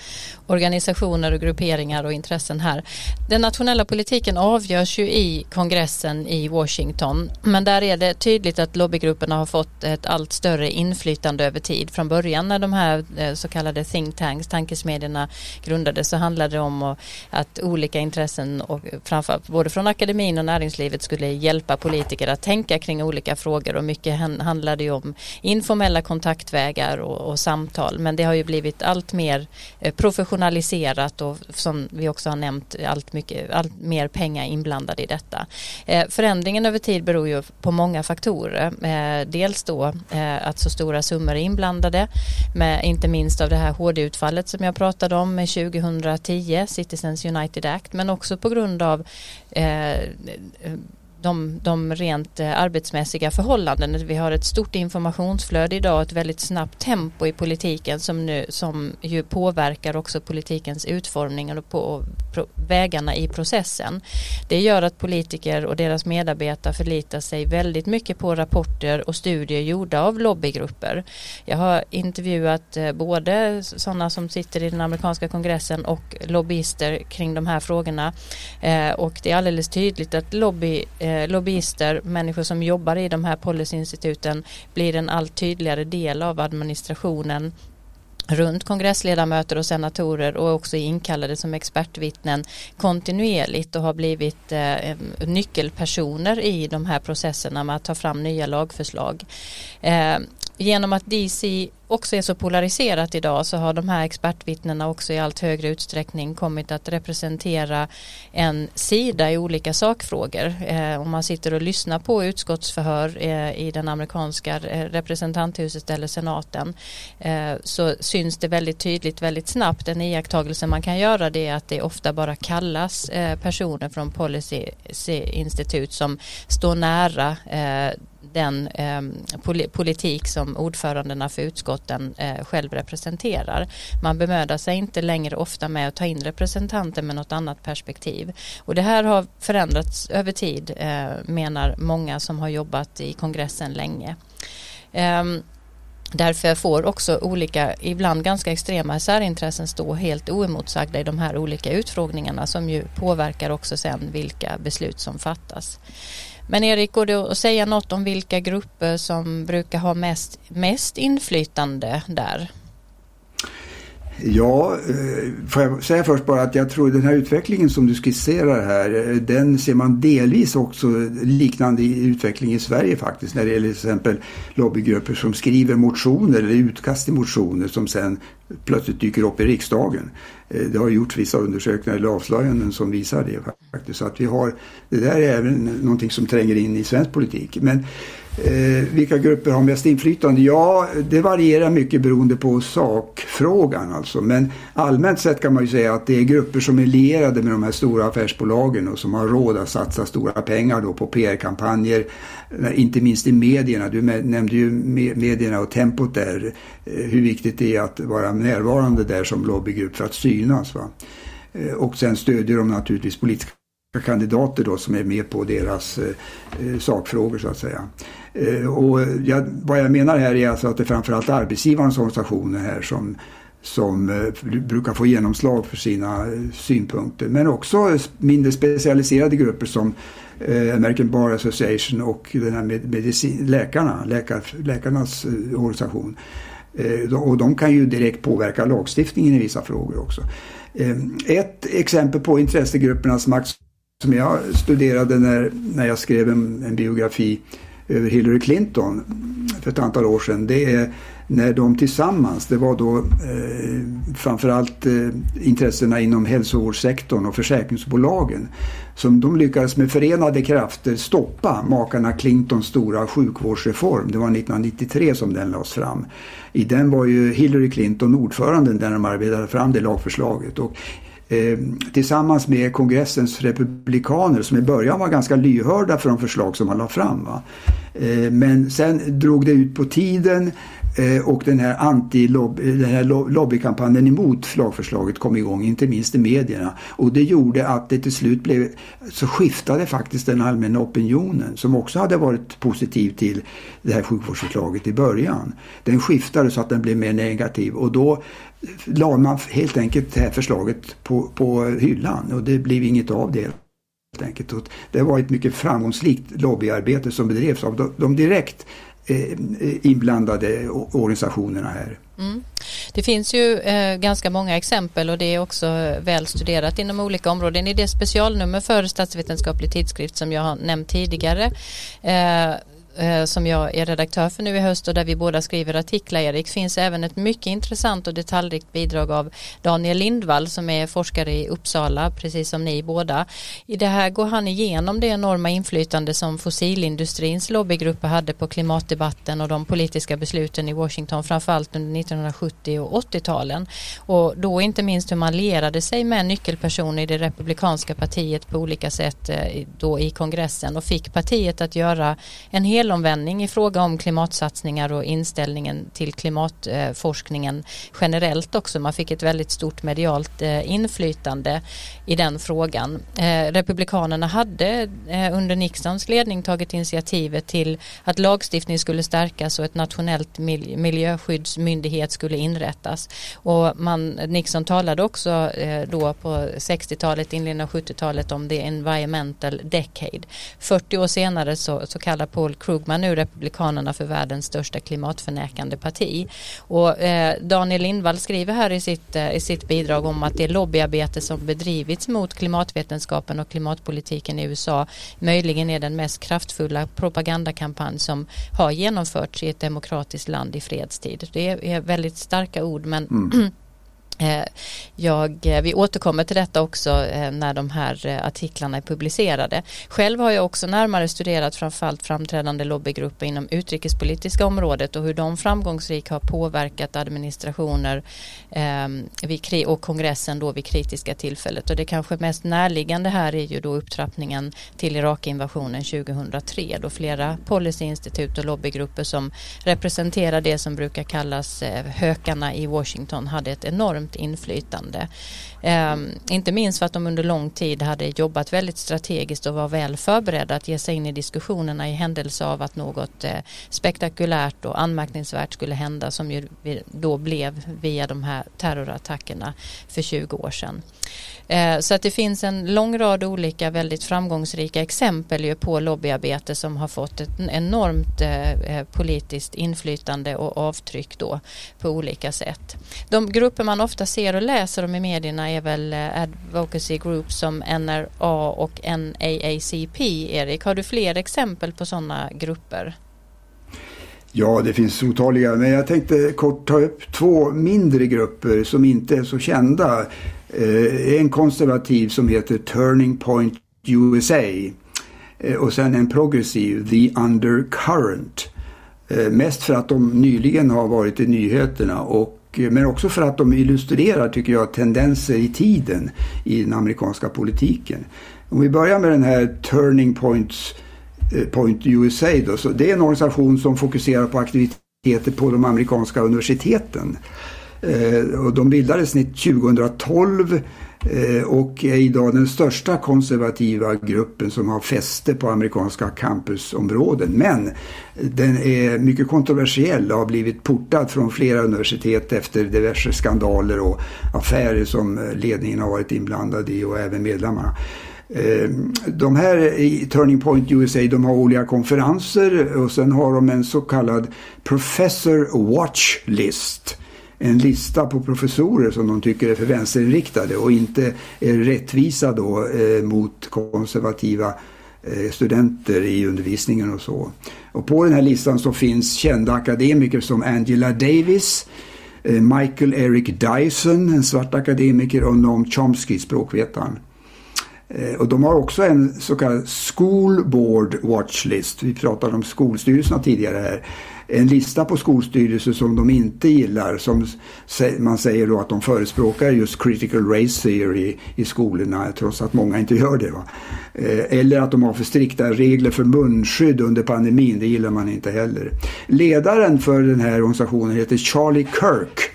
organisationer och grupperingar och intressen här. Den nationella politiken avgörs ju i kongressen i Washington men där är det tydligt att lobbygrupperna har fått ett allt större inflytande över tid. Från början när de här eh, så kallade think tanks, tankesmedjorna grundades så handlade det om att olika intressen och framförallt både från akademin och näringslivet skulle hjälpa politiker att tänka kring olika frågor och mycket handlade ju om informella kontaktvägar vägar och, och, samtal. Men det har ju blivit allt mer eh, professionaliserat och som vi också har nämnt allt, mycket, allt mer pengar inblandade i detta. Eh, förändringen över tid beror ju på många faktorer. Eh, dels då eh, att så stora summor är inblandade, med, inte minst av det här HD-utfallet som jag pratade om med 2010, Citizens United Act, men också på grund av eh, de, de rent eh, arbetsmässiga förhållandena. Vi har ett stort informationsflöde idag och ett väldigt snabbt tempo i politiken som, nu, som ju påverkar också politikens utformning och på, på vägarna i processen. Det gör att politiker och deras medarbetare förlitar sig väldigt mycket på rapporter och studier gjorda av lobbygrupper. Jag har intervjuat eh, både sådana som sitter i den amerikanska kongressen och lobbyister kring de här frågorna eh, och det är alldeles tydligt att lobby eh, Eh, lobbyister, människor som jobbar i de här policyinstituten blir en allt tydligare del av administrationen runt kongressledamöter och senatorer och också inkallade som expertvittnen kontinuerligt och har blivit eh, nyckelpersoner i de här processerna med att ta fram nya lagförslag. Eh, genom att DC också är så polariserat idag så har de här expertvittnena också i allt högre utsträckning kommit att representera en sida i olika sakfrågor. Eh, om man sitter och lyssnar på utskottsförhör eh, i den amerikanska eh, representanthuset eller senaten eh, så syns det väldigt tydligt väldigt snabbt. En iakttagelse man kan göra det är att det ofta bara kallas eh, personer från policyinstitut som står nära eh, den eh, politik som ordförandena för utskotten eh, själv representerar. Man bemödar sig inte längre ofta med att ta in representanter med något annat perspektiv. Och det här har förändrats över tid eh, menar många som har jobbat i kongressen länge. Ehm, därför får också olika, ibland ganska extrema särintressen stå helt oemotsagda i de här olika utfrågningarna som ju påverkar också sen vilka beslut som fattas. Men Erik, går det att säga något om vilka grupper som brukar ha mest, mest inflytande där? Ja, eh, får jag säga först bara att jag tror den här utvecklingen som du skisserar här, eh, den ser man delvis också liknande utveckling i Sverige faktiskt när det gäller till exempel lobbygrupper som skriver motioner eller utkast till motioner som sen plötsligt dyker upp i riksdagen. Eh, det har gjorts vissa undersökningar eller avslöjanden som visar det faktiskt. Så att vi har, det där är även någonting som tränger in i svensk politik. Men Eh, vilka grupper har mest inflytande? Ja, det varierar mycket beroende på sakfrågan alltså. Men allmänt sett kan man ju säga att det är grupper som är lierade med de här stora affärsbolagen och som har råd att satsa stora pengar då på PR-kampanjer. Eh, inte minst i medierna. Du nämnde ju medierna och tempot där. Eh, hur viktigt det är att vara närvarande där som lobbygrupp för att synas. Va? Eh, och sen stödjer de naturligtvis politiska kandidater då som är med på deras eh, eh sakfrågor så att säga. Eh, och jag, vad jag menar här är alltså att det är framförallt arbetsgivarens organisationer här som som eh, brukar få genomslag för sina eh, synpunkter. Men också mindre specialiserade grupper som American Bar Association och den här medicin, läkarna, läkar, läkarnas organisation. Och de kan ju direkt påverka lagstiftningen i vissa frågor också. Ett exempel på intressegruppernas makt som jag studerade när, när jag skrev en, en biografi över Hillary Clinton för ett antal år sedan. Det är när de tillsammans, det var då eh, framförallt eh, intressena inom hälsovårdssektorn och försäkringsbolagen, som de lyckades med förenade krafter stoppa makarna Clintons stora sjukvårdsreform. Det var 1993 som den lades fram. I den var ju Hillary Clinton ordföranden när de arbetade fram det lagförslaget. Och Eh, tillsammans med kongressens republikaner som i början var ganska lyhörda för de förslag som man la fram. Eh, men sen drog det ut på tiden Eh, och den här, anti eh, den här lobbykampanjen emot lagförslaget kom igång, inte minst i medierna. Och det gjorde att det till slut blev, så skiftade faktiskt den allmänna opinionen som också hade varit positiv till det här sjukvårdsförslaget i början. Den skiftade så att den blev mer negativ och då la man helt enkelt det här förslaget på, på hyllan och det blev inget av det. Det var ett mycket framgångsrikt lobbyarbete som bedrevs av de direkt Eh, inblandade organisationerna här. Mm. Det finns ju eh, ganska många exempel och det är också väl studerat inom olika områden. I det specialnummer för statsvetenskaplig tidskrift som jag har nämnt tidigare eh, Eh, som jag är redaktör för nu i höst och där vi båda skriver artiklar Erik finns även ett mycket intressant och detaljrikt bidrag av Daniel Lindvall som är forskare i Uppsala precis som ni båda. I det här går han igenom det enorma inflytande som fossilindustrins lobbygrupper hade på klimatdebatten och de politiska besluten i Washington framförallt under 1970 och 80-talen och då inte minst hur man lierade sig med nyckelpersoner i det republikanska partiet på olika sätt eh, då i kongressen och fick partiet att göra en hel helomvändning i fråga om klimatsatsningar och inställningen till klimatforskningen generellt också. Man fick ett väldigt stort medialt eh, inflytande i den frågan. Eh, republikanerna hade eh, under Nixons ledning tagit initiativet till att lagstiftning skulle stärkas och ett nationellt miljöskyddsmyndighet skulle inrättas. Och man, Nixon talade också då på 60-talet, inledningen av 70-talet om the environmental decade. 40 år senare så, så kallar Paul Krugman Krugman nu Republikanerna för världens största klimatförnekande parti. Och eh, Daniel Lindvall skriver här i sitt, eh, i sitt bidrag om att det lobbyarbete som bedrivits mot klimatvetenskapen och klimatpolitiken i USA möjligen är den mest kraftfulla propagandakampanj som har genomförts i ett demokratiskt land i fredstid. Det är, är väldigt starka ord men mm. Eh, jag, eh, vi återkommer till detta också eh, när de här artiklarna är publicerade. Själv har jag också närmare studerat framförallt framträdande lobbygrupper inom utrikespolitiska området och hur de framgångsrikt har påverkat administrationer ehm, och kongressen då vid kritiska tillfället. Och det kanske mest närliggande här är ju då upptrappningen till Irakinvasionen 2003 då flera policyinstitut och lobbygrupper som representerar det som brukar kallas hökarna i Washington hade ett enormt enormt inflytande. Eh, inte minst för att de under lång tid hade jobbat väldigt strategiskt och var väl förberedda att ge sig in i diskussionerna i händelse av att något eh, spektakulärt och anmärkningsvärt skulle hända som ju då blev via de här terrorattackerna för 20 år sedan. Eh, så att det finns en lång rad olika väldigt framgångsrika exempel ju på lobbyarbete som har fått ett enormt eh, eh, politiskt inflytande och avtryck då på olika sätt. De grupper man ofta ofta ser och läser om i medierna är väl eh, advocacy groups som NRA och NAACP. Erik, har du fler exempel på sådana grupper? Ja, det finns otaliga, men jag tänkte kort ta upp två mindre grupper som inte är så kända. Eh, en konservativ som heter Turning Point USA eh, och sen en progressiv, The Undercurrent. Mest för att de nyligen har varit i nyheterna och Eh, men också för att de illustrerar, tycker jag, tendenser i tiden i den amerikanska politiken. Om vi börjar med den här Turning Points, eh, Point USA då, så det är en organisation som fokuserar på aktiviteter på de amerikanska universiteten. Eh, och de bildades 2012 Eh, och är idag den största konservativa gruppen som har fäste på amerikanska campusområden. Men den är mycket kontroversiell och har blivit portad från flera universitet efter diverse skandaler och affärer som ledningen har varit inblandad i och även medlemmarna. Eh, de här i Turning Point USA de har olika konferenser och sen har de en så kallad Professor Watch List en lista på professorer som de tycker är för vänsterinriktade och inte är rättvisa då eh, mot konservativa eh, studenter i undervisningen och så. Och på den här listan så finns kända akademiker som Angela Davis, eh, Michael Eric Dyson, en svart akademiker och Noam Chomsky, språkvetaren. Eh, och de har också en så kallad School Board Watch List. Vi pratade om skolstyrelserna tidigare här en lista på skolstyrelser som de inte gillar. Som man säger då att de förespråkar just critical race theory i skolorna trots att många inte gör det. Va? Eh, eller att de har för strikta regler för munskydd under pandemin. Det gillar man inte heller. Ledaren för den här organisationen heter Charlie Kirk.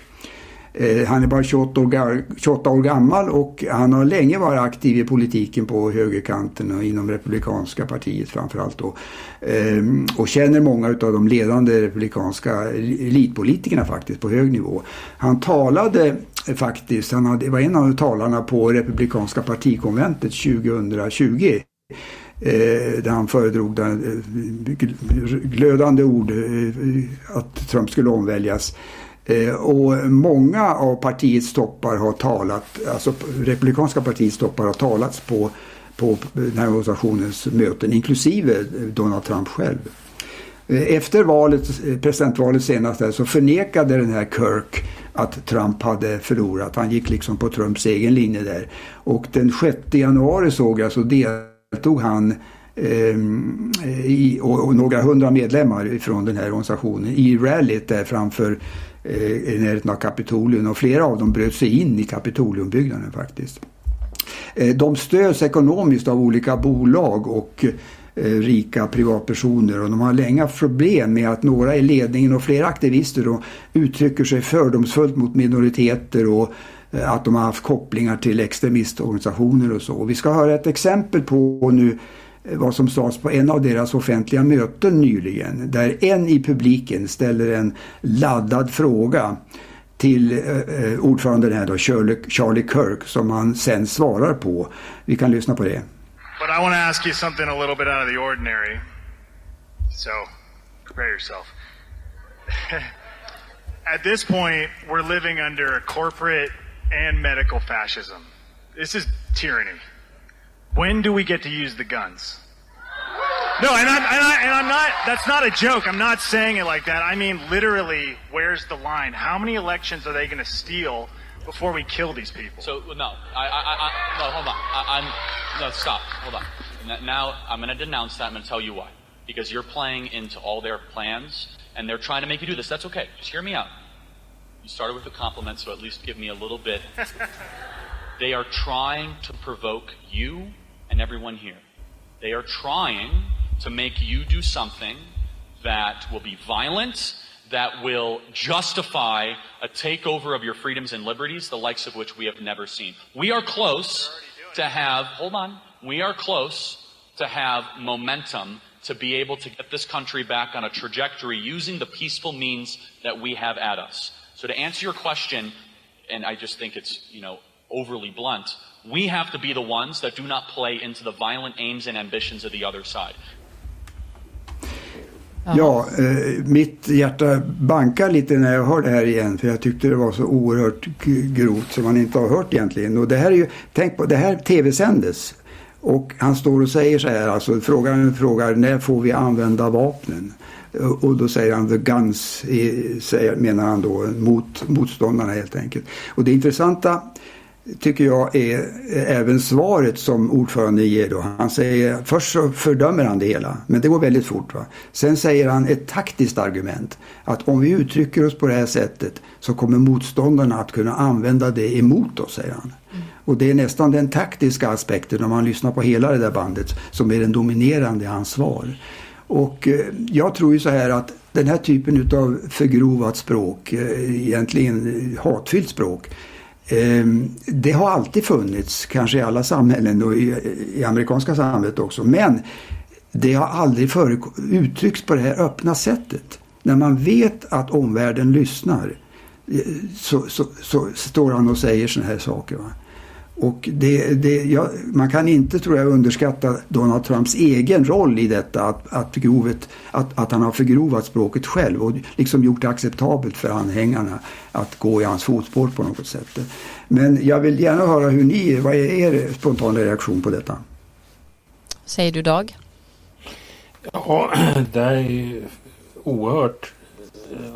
Eh, han är bara 28 år, 28 år, gammal och han har länge varit aktiv i politiken på högerkanten och inom republikanska partiet framförallt då. Ehm, och känner många av de ledande republikanska elitpolitikerna faktiskt på hög nivå. Han talade eh, faktiskt, han hade, var en av talarna på republikanska partikonventet 2020 eh, där han föredrog den, glödande ord att Trump skulle omväljas. Eh, och många av partiets toppar har talat, alltså republikanska partiets toppar har talats på, på den här organisationens möten, inklusive Donald Trump själv. Eh, efter valet, eh, presidentvalet senast så förnekade den här Kirk att Trump hade förlorat. Han gick liksom på Trumps egen linje där. Och den 6 januari såg jag så deltog han eh, i, och, och, några hundra medlemmar från den här organisationen i rallyt där framför Eh, i närheten av Kapitolium och flera av dem bröt sig in i Kapitoliumbyggnaden faktiskt. Eh, de stöds ekonomiskt av olika bolag och eh, rika privatpersoner och de har länge haft problem med att några i ledningen och flera aktivister då uttrycker sig fördomsfullt mot minoriteter och att de har haft kopplingar till extremistorganisationer och så. Och vi ska höra ett exempel på nu Eh, vad som sades på en av deras offentliga möten nyligen. Där en i publiken ställer en laddad fråga till eh, eh ordföranden här då, Charlie, Charlie Kirk, som han sen svarar på. Vi kan lyssna på det. But I want to ask you something a little bit out of the ordinary. So, prepare yourself. At this point, we're living under corporate and medical fascism. This is tyranny. When do we get to use the guns? No, and I'm, and, I, and I'm not, that's not a joke. I'm not saying it like that. I mean, literally, where's the line? How many elections are they going to steal before we kill these people? So, no, I, I, I no, hold on. I, am no, stop. Hold on. Now, I'm going to denounce that. I'm going to tell you why. Because you're playing into all their plans, and they're trying to make you do this. That's okay. Just hear me out. You started with a compliment, so at least give me a little bit. they are trying to provoke you and everyone here. They are trying to make you do something that will be violent, that will justify a takeover of your freedoms and liberties, the likes of which we have never seen. We are close to have, hold on, we are close to have momentum to be able to get this country back on a trajectory using the peaceful means that we have at us. So to answer your question, and I just think it's, you know, overly blunt, we have to be the ones that do not play into the violent aims and ambitions of the other side. Ja, eh, mitt hjärta bankar lite när jag hör det här igen för jag tyckte det var så oerhört grovt som man inte har hört egentligen. Och det här är ju, tänk på, det här tv-sändes och han står och säger så här, alltså frågaren frågar när får vi använda vapnen? Och då säger han the guns, säger, menar han då, mot motståndarna helt enkelt. Och det intressanta tycker jag är även svaret som ordförande ger då. Han säger, först så fördömer han det hela, men det går väldigt fort. Va? Sen säger han ett taktiskt argument. Att om vi uttrycker oss på det här sättet så kommer motståndarna att kunna använda det emot oss, säger han. Mm. Och det är nästan den taktiska aspekten om man lyssnar på hela det där bandet som är den dominerande i hans svar. Och eh, jag tror ju så här att den här typen av förgrovat språk, eh, egentligen hatfyllt språk, Ehm, det har alltid funnits, kanske i alla samhällen och i, i amerikanska samhället också. Men det har aldrig uttryckts på det här öppna sättet. När man vet att omvärlden lyssnar eh, så, så, så står han och säger sådana här saker. Va? Och det, det, ja, man kan inte tror jag underskatta Donald Trumps egen roll i detta att, att, grovet, att, att han har förgrovat språket själv och liksom gjort det acceptabelt för anhängarna att gå i hans fotspår på något sätt. Men jag vill gärna höra hur ni, vad är er spontana reaktion på detta? Säger du Dag? Ja, det är oerhört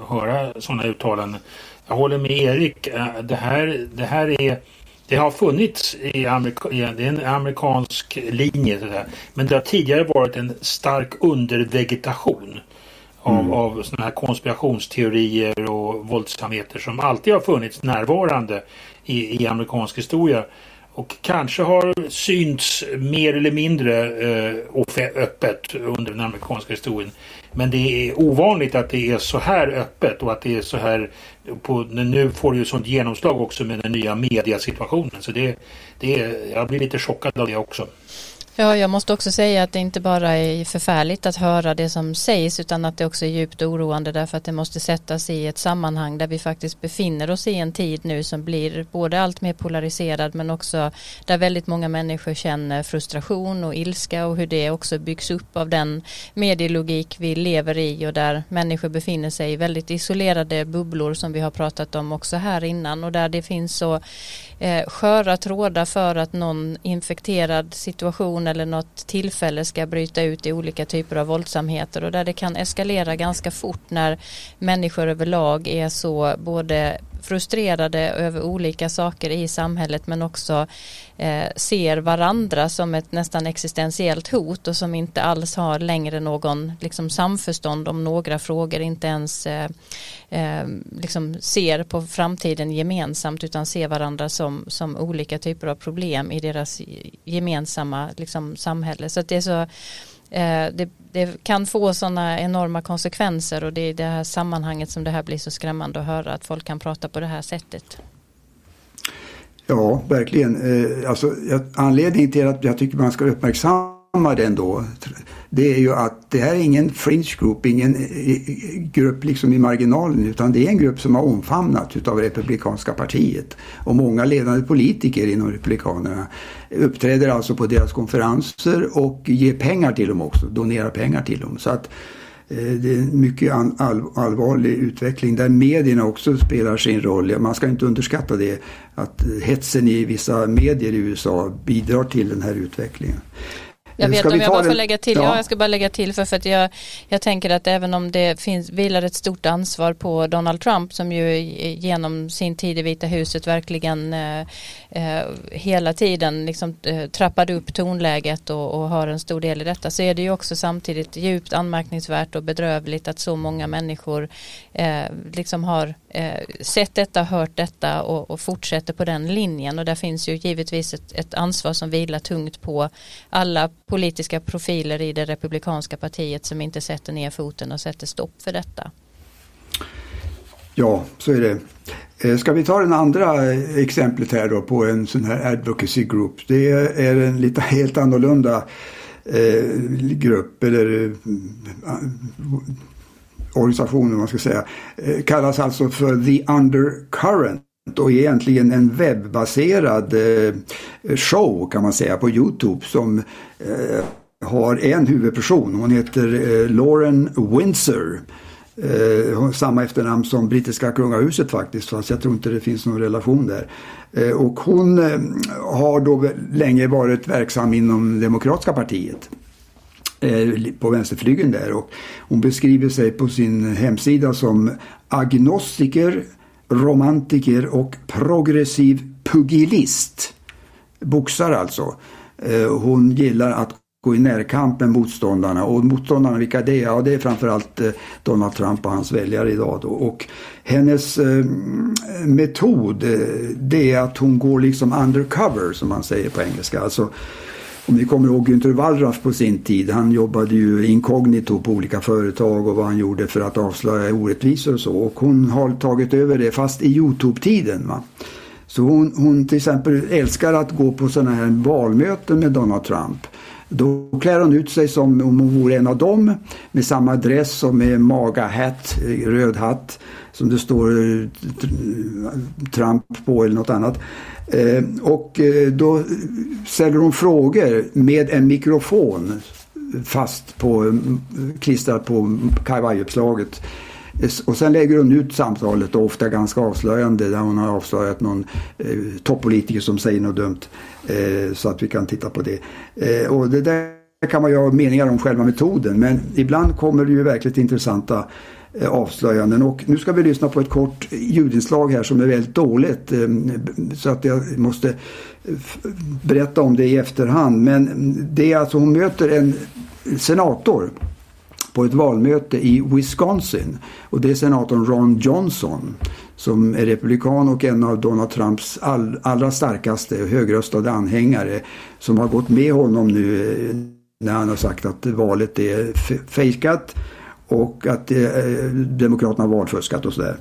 att höra sådana uttalanden. Jag håller med Erik. Eh, det här, det här är det har funnits i Amerika, en amerikansk linje. Sådär. Men det har tidigare varit en stark undervegetation av, mm. av sådana här konspirationsteorier och våldsamheter som alltid har funnits närvarande i, i amerikansk historia. Och kanske har synts mer eller mindre eh, öppet under den amerikanska historien. Men det är ovanligt att det är så här öppet och att det är så här på, nu får det ju sånt genomslag också med den nya mediasituationen. Så det, det, jag blir lite chockad av det också. Ja, jag måste också säga att det inte bara är förfärligt att höra det som sägs utan att det också är djupt oroande därför att det måste sättas i ett sammanhang där vi faktiskt befinner oss i en tid nu som blir både allt mer polariserad men också där väldigt många människor känner frustration och ilska och hur det också byggs upp av den medielogik vi lever i och där människor befinner sig i väldigt isolerade bubblor som vi har pratat om också här innan. Och där det finns så eh, sköra trådar för att någon infekterad situation eller något tillfälle ska bryta ut i olika typer av våldsamheter och där det kan eskalera ganska fort när människor överlag är så både frustrerade över olika saker i samhället men också eh, ser varandra som ett nästan existentiellt hot och som inte alls har längre någon liksom, samförstånd om några frågor, inte ens eh, eh, liksom ser på framtiden gemensamt utan ser varandra som, som olika typer av problem i deras gemensamma liksom, samhälle. Så det är så Eh, det, det, kan få sådana enorma konsekvenser och det är i det här sammanhanget som det här blir så skrämmande att höra att folk kan prata på det här sättet. Ja, verkligen. Eh, alltså, anledningen till att jag tycker man ska uppmärksamma den då det är ju att det här är ingen fringe group, ingen eh, eh, grupp liksom i marginalen utan det är en grupp som har omfamnat utav Republikanska partiet. Och många ledande politiker inom Republikanerna uppträder alltså på deras konferenser och ger pengar till dem också, donerar pengar till dem. Så att eh, det är en mycket allvarlig utveckling där medierna också spelar sin roll. Man ska inte underskatta det att hetsen i vissa medier i USA bidrar till den här utvecklingen. Jag vet, om jag bara får lägga till, ja. ja. jag ska bara lägga till för, för att jag, jag tänker att även om det finns, vilar ett stort ansvar på Donald Trump som ju genom sin tid i Vita huset verkligen eh, eh, hela tiden liksom, eh, trappade upp tonläget och, och, har en stor del i detta så är det ju också samtidigt djupt anmärkningsvärt och bedrövligt att så många människor eh, liksom har eh, sett detta, hört detta och, och, fortsätter på den linjen och där finns ju givetvis ett, ett ansvar som vilar tungt på alla politiska profiler i det republikanska partiet som inte sätter ner foten och sätter stopp för detta. Ja, så är det. Eh, ska vi ta den andra eh, exemplet här då på en sån här advocacy group. Det är en lite helt annorlunda eh, grupp eller organisation organisation, man ska säga. Kallas alltså för The Undercurrent och är egentligen en webbaserad eh, show kan man säga på Youtube som eh, har en huvudperson. Hon heter eh, Lauren Windsor. Eh, samma efternamn som brittiska kungahuset faktiskt, fast jag tror inte det finns någon relation där. Eh, och hon eh, har då länge varit verksam inom Demokratiska partiet på vänsterflygeln där och hon beskriver sig på sin hemsida som agnostiker, romantiker och progressiv pugilist. Boxar alltså. Eh, hon gillar att gå i närkamp med motståndarna. Och motståndarna, vilka det är? Ja, det är framförallt eh, Donald Trump och hans väljare idag. Då. Och hennes eh, metod, eh, det är att hon går liksom undercover, som man säger på engelska. Alltså, om ni kommer ihåg Günther Wallraff på sin tid. Han jobbade ju inkognito på olika företag och vad han gjorde för att avslöja orättvisor och så. Och hon har tagit över det fast i Youtube-tiden. Va? Så hon, hon till exempel älskar att gå på sådana här valmöten med Donald Trump. Då klär hon ut sig som om hon vore en av dem med samma dress och med magahatt, röd hatt som det står eh, Trump på eller något annat. Eh, och eh, då ställer hon frågor med en mikrofon fast på, klistrad på kavajuppslaget. Och sen lägger hon ut samtalet, och ofta ganska avslöjande, där hon har avslöjat någon eh, toppolitiker som säger något dumt. Eh, så att vi kan titta på det. Eh, och det där kan man ju ha meningar om själva metoden, men ibland kommer det ju verkligt intressanta eh, avslöjanden. Och nu ska vi lyssna på ett kort ljudinslag här som är väldigt dåligt. Eh, så att jag måste berätta om det i efterhand. Men det är alltså, hon möter en senator på ett valmöte i Wisconsin. Och det är senatorn Ron Johnson som är republikan och en av Donald Trumps all, allra starkaste högröstade anhängare som har gått med honom nu eh, när han har sagt att valet är fejkat och att eh, Demokraterna har valfuskat och sådär.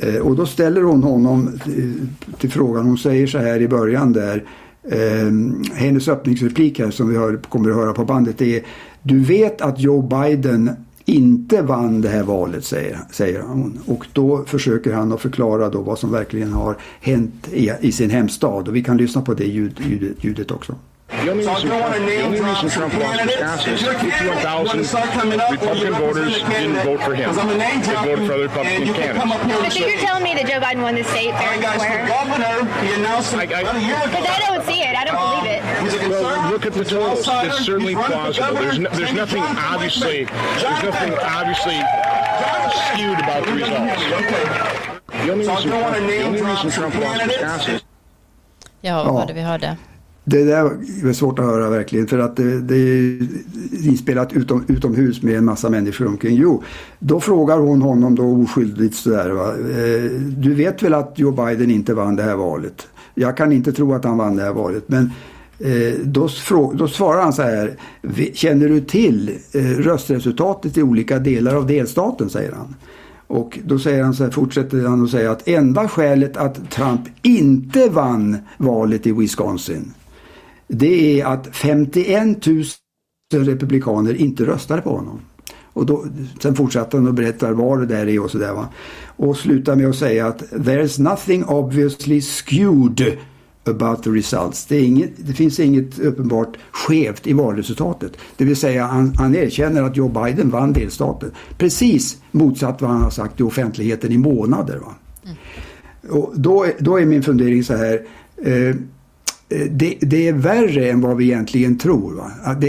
Eh, och då ställer hon honom till, till frågan, hon säger så här i början där eh, hennes öppningsreplik här som vi hör, kommer att höra på bandet är du vet att Joe Biden inte vann det här valet, säger, säger hon. Och då försöker han att förklara då vad som verkligen har hänt i, i sin hemstad. Och vi kan lyssna på det ljud, ljudet, ljudet också. The only reason, the only reason Trump lost Wisconsin is 51,000 Republican voters didn't vote for him. They voted for other Republican candidates. But you're telling me that Joe Biden won the state fair and square? Because I don't see it. I don't believe it. Well, look at the totals. It's certainly plausible. There's, no, there's nothing obviously there's nothing obviously skewed about the results. The only reason, the only reason Trump lost Wisconsin. Ja, vad var det vi hörde? Det där är svårt att höra verkligen för att det, det är inspelat utom, utomhus med en massa människor omkring. Jo, då frågar hon honom då oskyldigt sådär. Va? Eh, du vet väl att Joe Biden inte vann det här valet? Jag kan inte tro att han vann det här valet. Men eh, då, då svarar han så här. Känner du till eh, röstresultatet i olika delar av delstaten? säger han. Och då säger han så här, fortsätter han att säga att enda skälet att Trump inte vann valet i Wisconsin det är att 51 000 republikaner inte röstade på honom. Och då, sen fortsatte han och berättar var det där är och sådär. Va? Och slutar med att säga att “There's nothing obviously skewed about the results”. Det, inget, det, finns inget uppenbart skevt i valresultatet. Det vill säga han, han erkänner att Joe Biden vann delstaten. Precis motsatt vad han har sagt i offentligheten i månader. Va? Mm. Och då, då är min fundering så här. Eh, Eh, det, det, är värre än vad vi egentligen tror. Va? Det,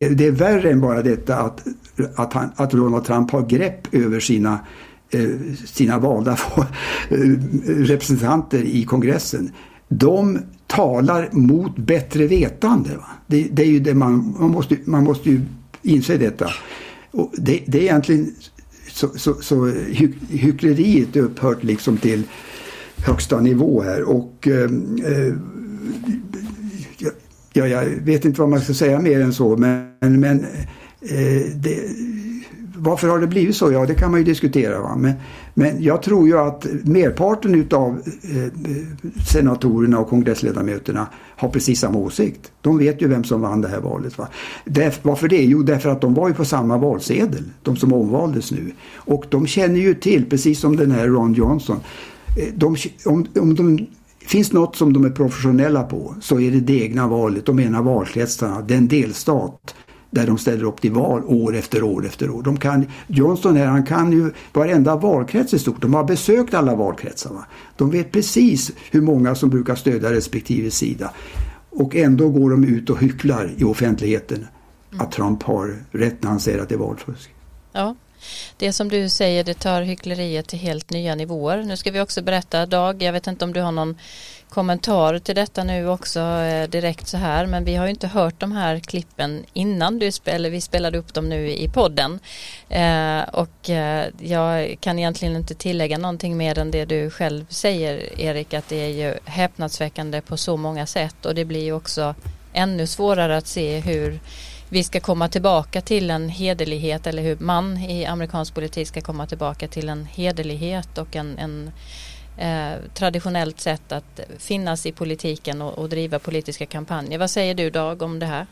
är, det är värre än bara detta att, att, han, att Donald Trump har grepp över sina, eh, sina valda eh, representanter i kongressen. De talar mot bättre vetande. Va? Det, det är ju det man, man, måste, man måste ju inse detta. Och det, det är egentligen så, så, så hy, hyckleriet upphört liksom till högsta nivå här. Och eh, eh ja, jag vet inte vad man ska säga mer än så men, men eh, det, varför har det blivit så? Ja, det kan man ju diskutera. Va? Men, men jag tror ju att merparten utav eh, senatorerna och kongressledamöterna har precis samma åsikt. De vet ju vem som vann det här valet. Va? Där, varför det? Jo, därför att de var ju på samma valsedel, de som omvaldes nu. Och de känner ju till, precis som den här Ron Johnson, eh, de, om, om de finns något som de är professionella på så är det det egna valet, de ena valkretsarna, den delstat där de ställer upp till val år efter år efter år. De kan, Johnson här, han kan ju varenda valkrets i stort. De har besökt alla valkretsarna. De vet precis hur många som brukar stödja respektive sida. Och ändå går de ut och hycklar i offentligheten att Trump har rätt när han säger att det är valfusk. Ja, det som du säger det tar hyckleriet till helt nya nivåer. Nu ska vi också berätta Dag, jag vet inte om du har någon kommentar till detta nu också eh, direkt så här men vi har ju inte hört de här klippen innan du spelade, vi spelade upp dem nu i podden eh, och eh, jag kan egentligen inte tillägga någonting mer än det du själv säger Erik att det är ju häpnadsväckande på så många sätt och det blir ju också ännu svårare att se hur vi ska komma tillbaka till en hederlighet eller hur man i amerikansk politik ska komma tillbaka till en hederlighet och en, en eh, traditionellt sätt att finnas i politiken och, och, driva politiska kampanjer. Vad säger du Dag om det här?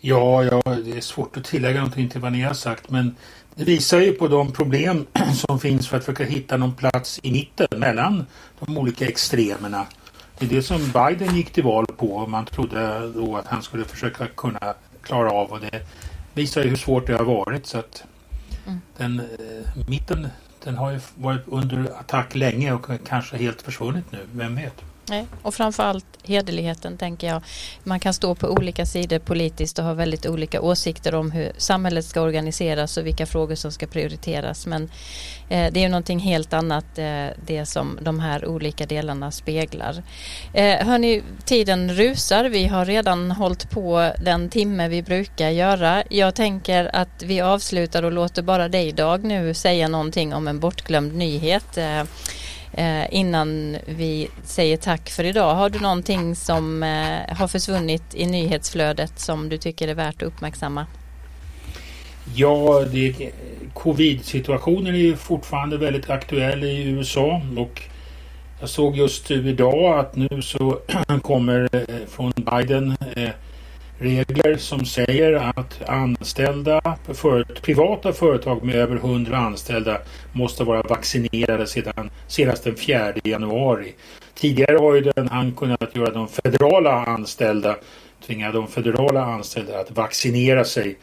Ja, ja, det är svårt att tillägga någonting till vad ni har sagt men det visar ju på de problem som finns för att försöka hitta någon plats i mitten mellan de olika extremerna. Det är det som Biden gick till val på och man trodde då att han skulle försöka kunna klara av och det visar ju hur svårt det har varit så att mm. den eh, mitten den har ju varit under attack länge och kanske helt försvunnit nu, vem vet? Nej, och framförallt hederligheten tänker jag. Man kan stå på olika sidor politiskt och ha väldigt olika åsikter om hur samhället ska organiseras och vilka frågor som ska prioriteras. Men eh, det är någonting helt annat eh, det som de här olika delarna speglar. Eh, hörni, tiden rusar. Vi har redan hållit på den timme vi brukar göra. Jag tänker att vi avslutar och låter bara dig Dag nu säga någonting om en bortglömd nyhet. Eh, eh, innan vi säger tack för idag. Har du någonting som eh, har försvunnit i nyhetsflödet som du tycker är värt att uppmärksamma? Ja, det, covid-situationen är fortfarande väldigt aktuell i USA och jag såg just idag att nu så kommer eh, från Biden eh, regler som säger att anställda för privata företag med över 100 anställda måste vara vaccinerade sedan senast den 4 januari. Tidigare har ju den, han kunnat göra de federala anställda tvinga de federala anställda att vaccinera sig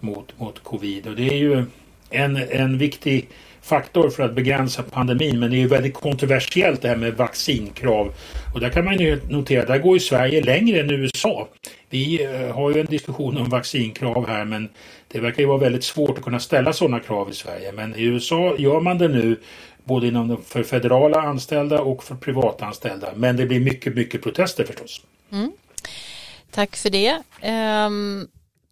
mot, mot covid och det är ju en, en viktig faktor för att begränsa pandemin men det är ju väldigt kontroversiellt det här med vaccinkrav. Och där kan man ju notera, där går ju Sverige längre än USA. Vi eh, har ju en diskussion om vaccinkrav här men det verkar ju vara väldigt svårt att kunna ställa sådana krav i Sverige. Men i USA gör man det nu både inom för federala anställda och för privatanställda. Men det blir mycket, mycket protester förstås. Mm. Tack för det. Um,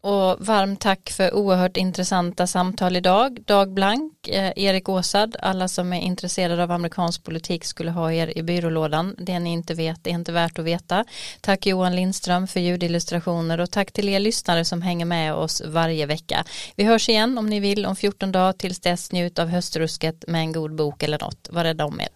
och varmt tack för oerhört intressanta samtal idag. Dag Blank, eh, Erik Åsad, alla som är intresserade av amerikansk politik skulle ha er i byrålådan. Det ni inte vet är inte värt att veta. Tack Johan Lindström för ljudillustrationer och tack till er lyssnare som hänger med oss varje vecka. Vi hörs igen om ni vill om 14 dagar tills dess njut av höstrusket med en god bok eller något. Var rädda om er.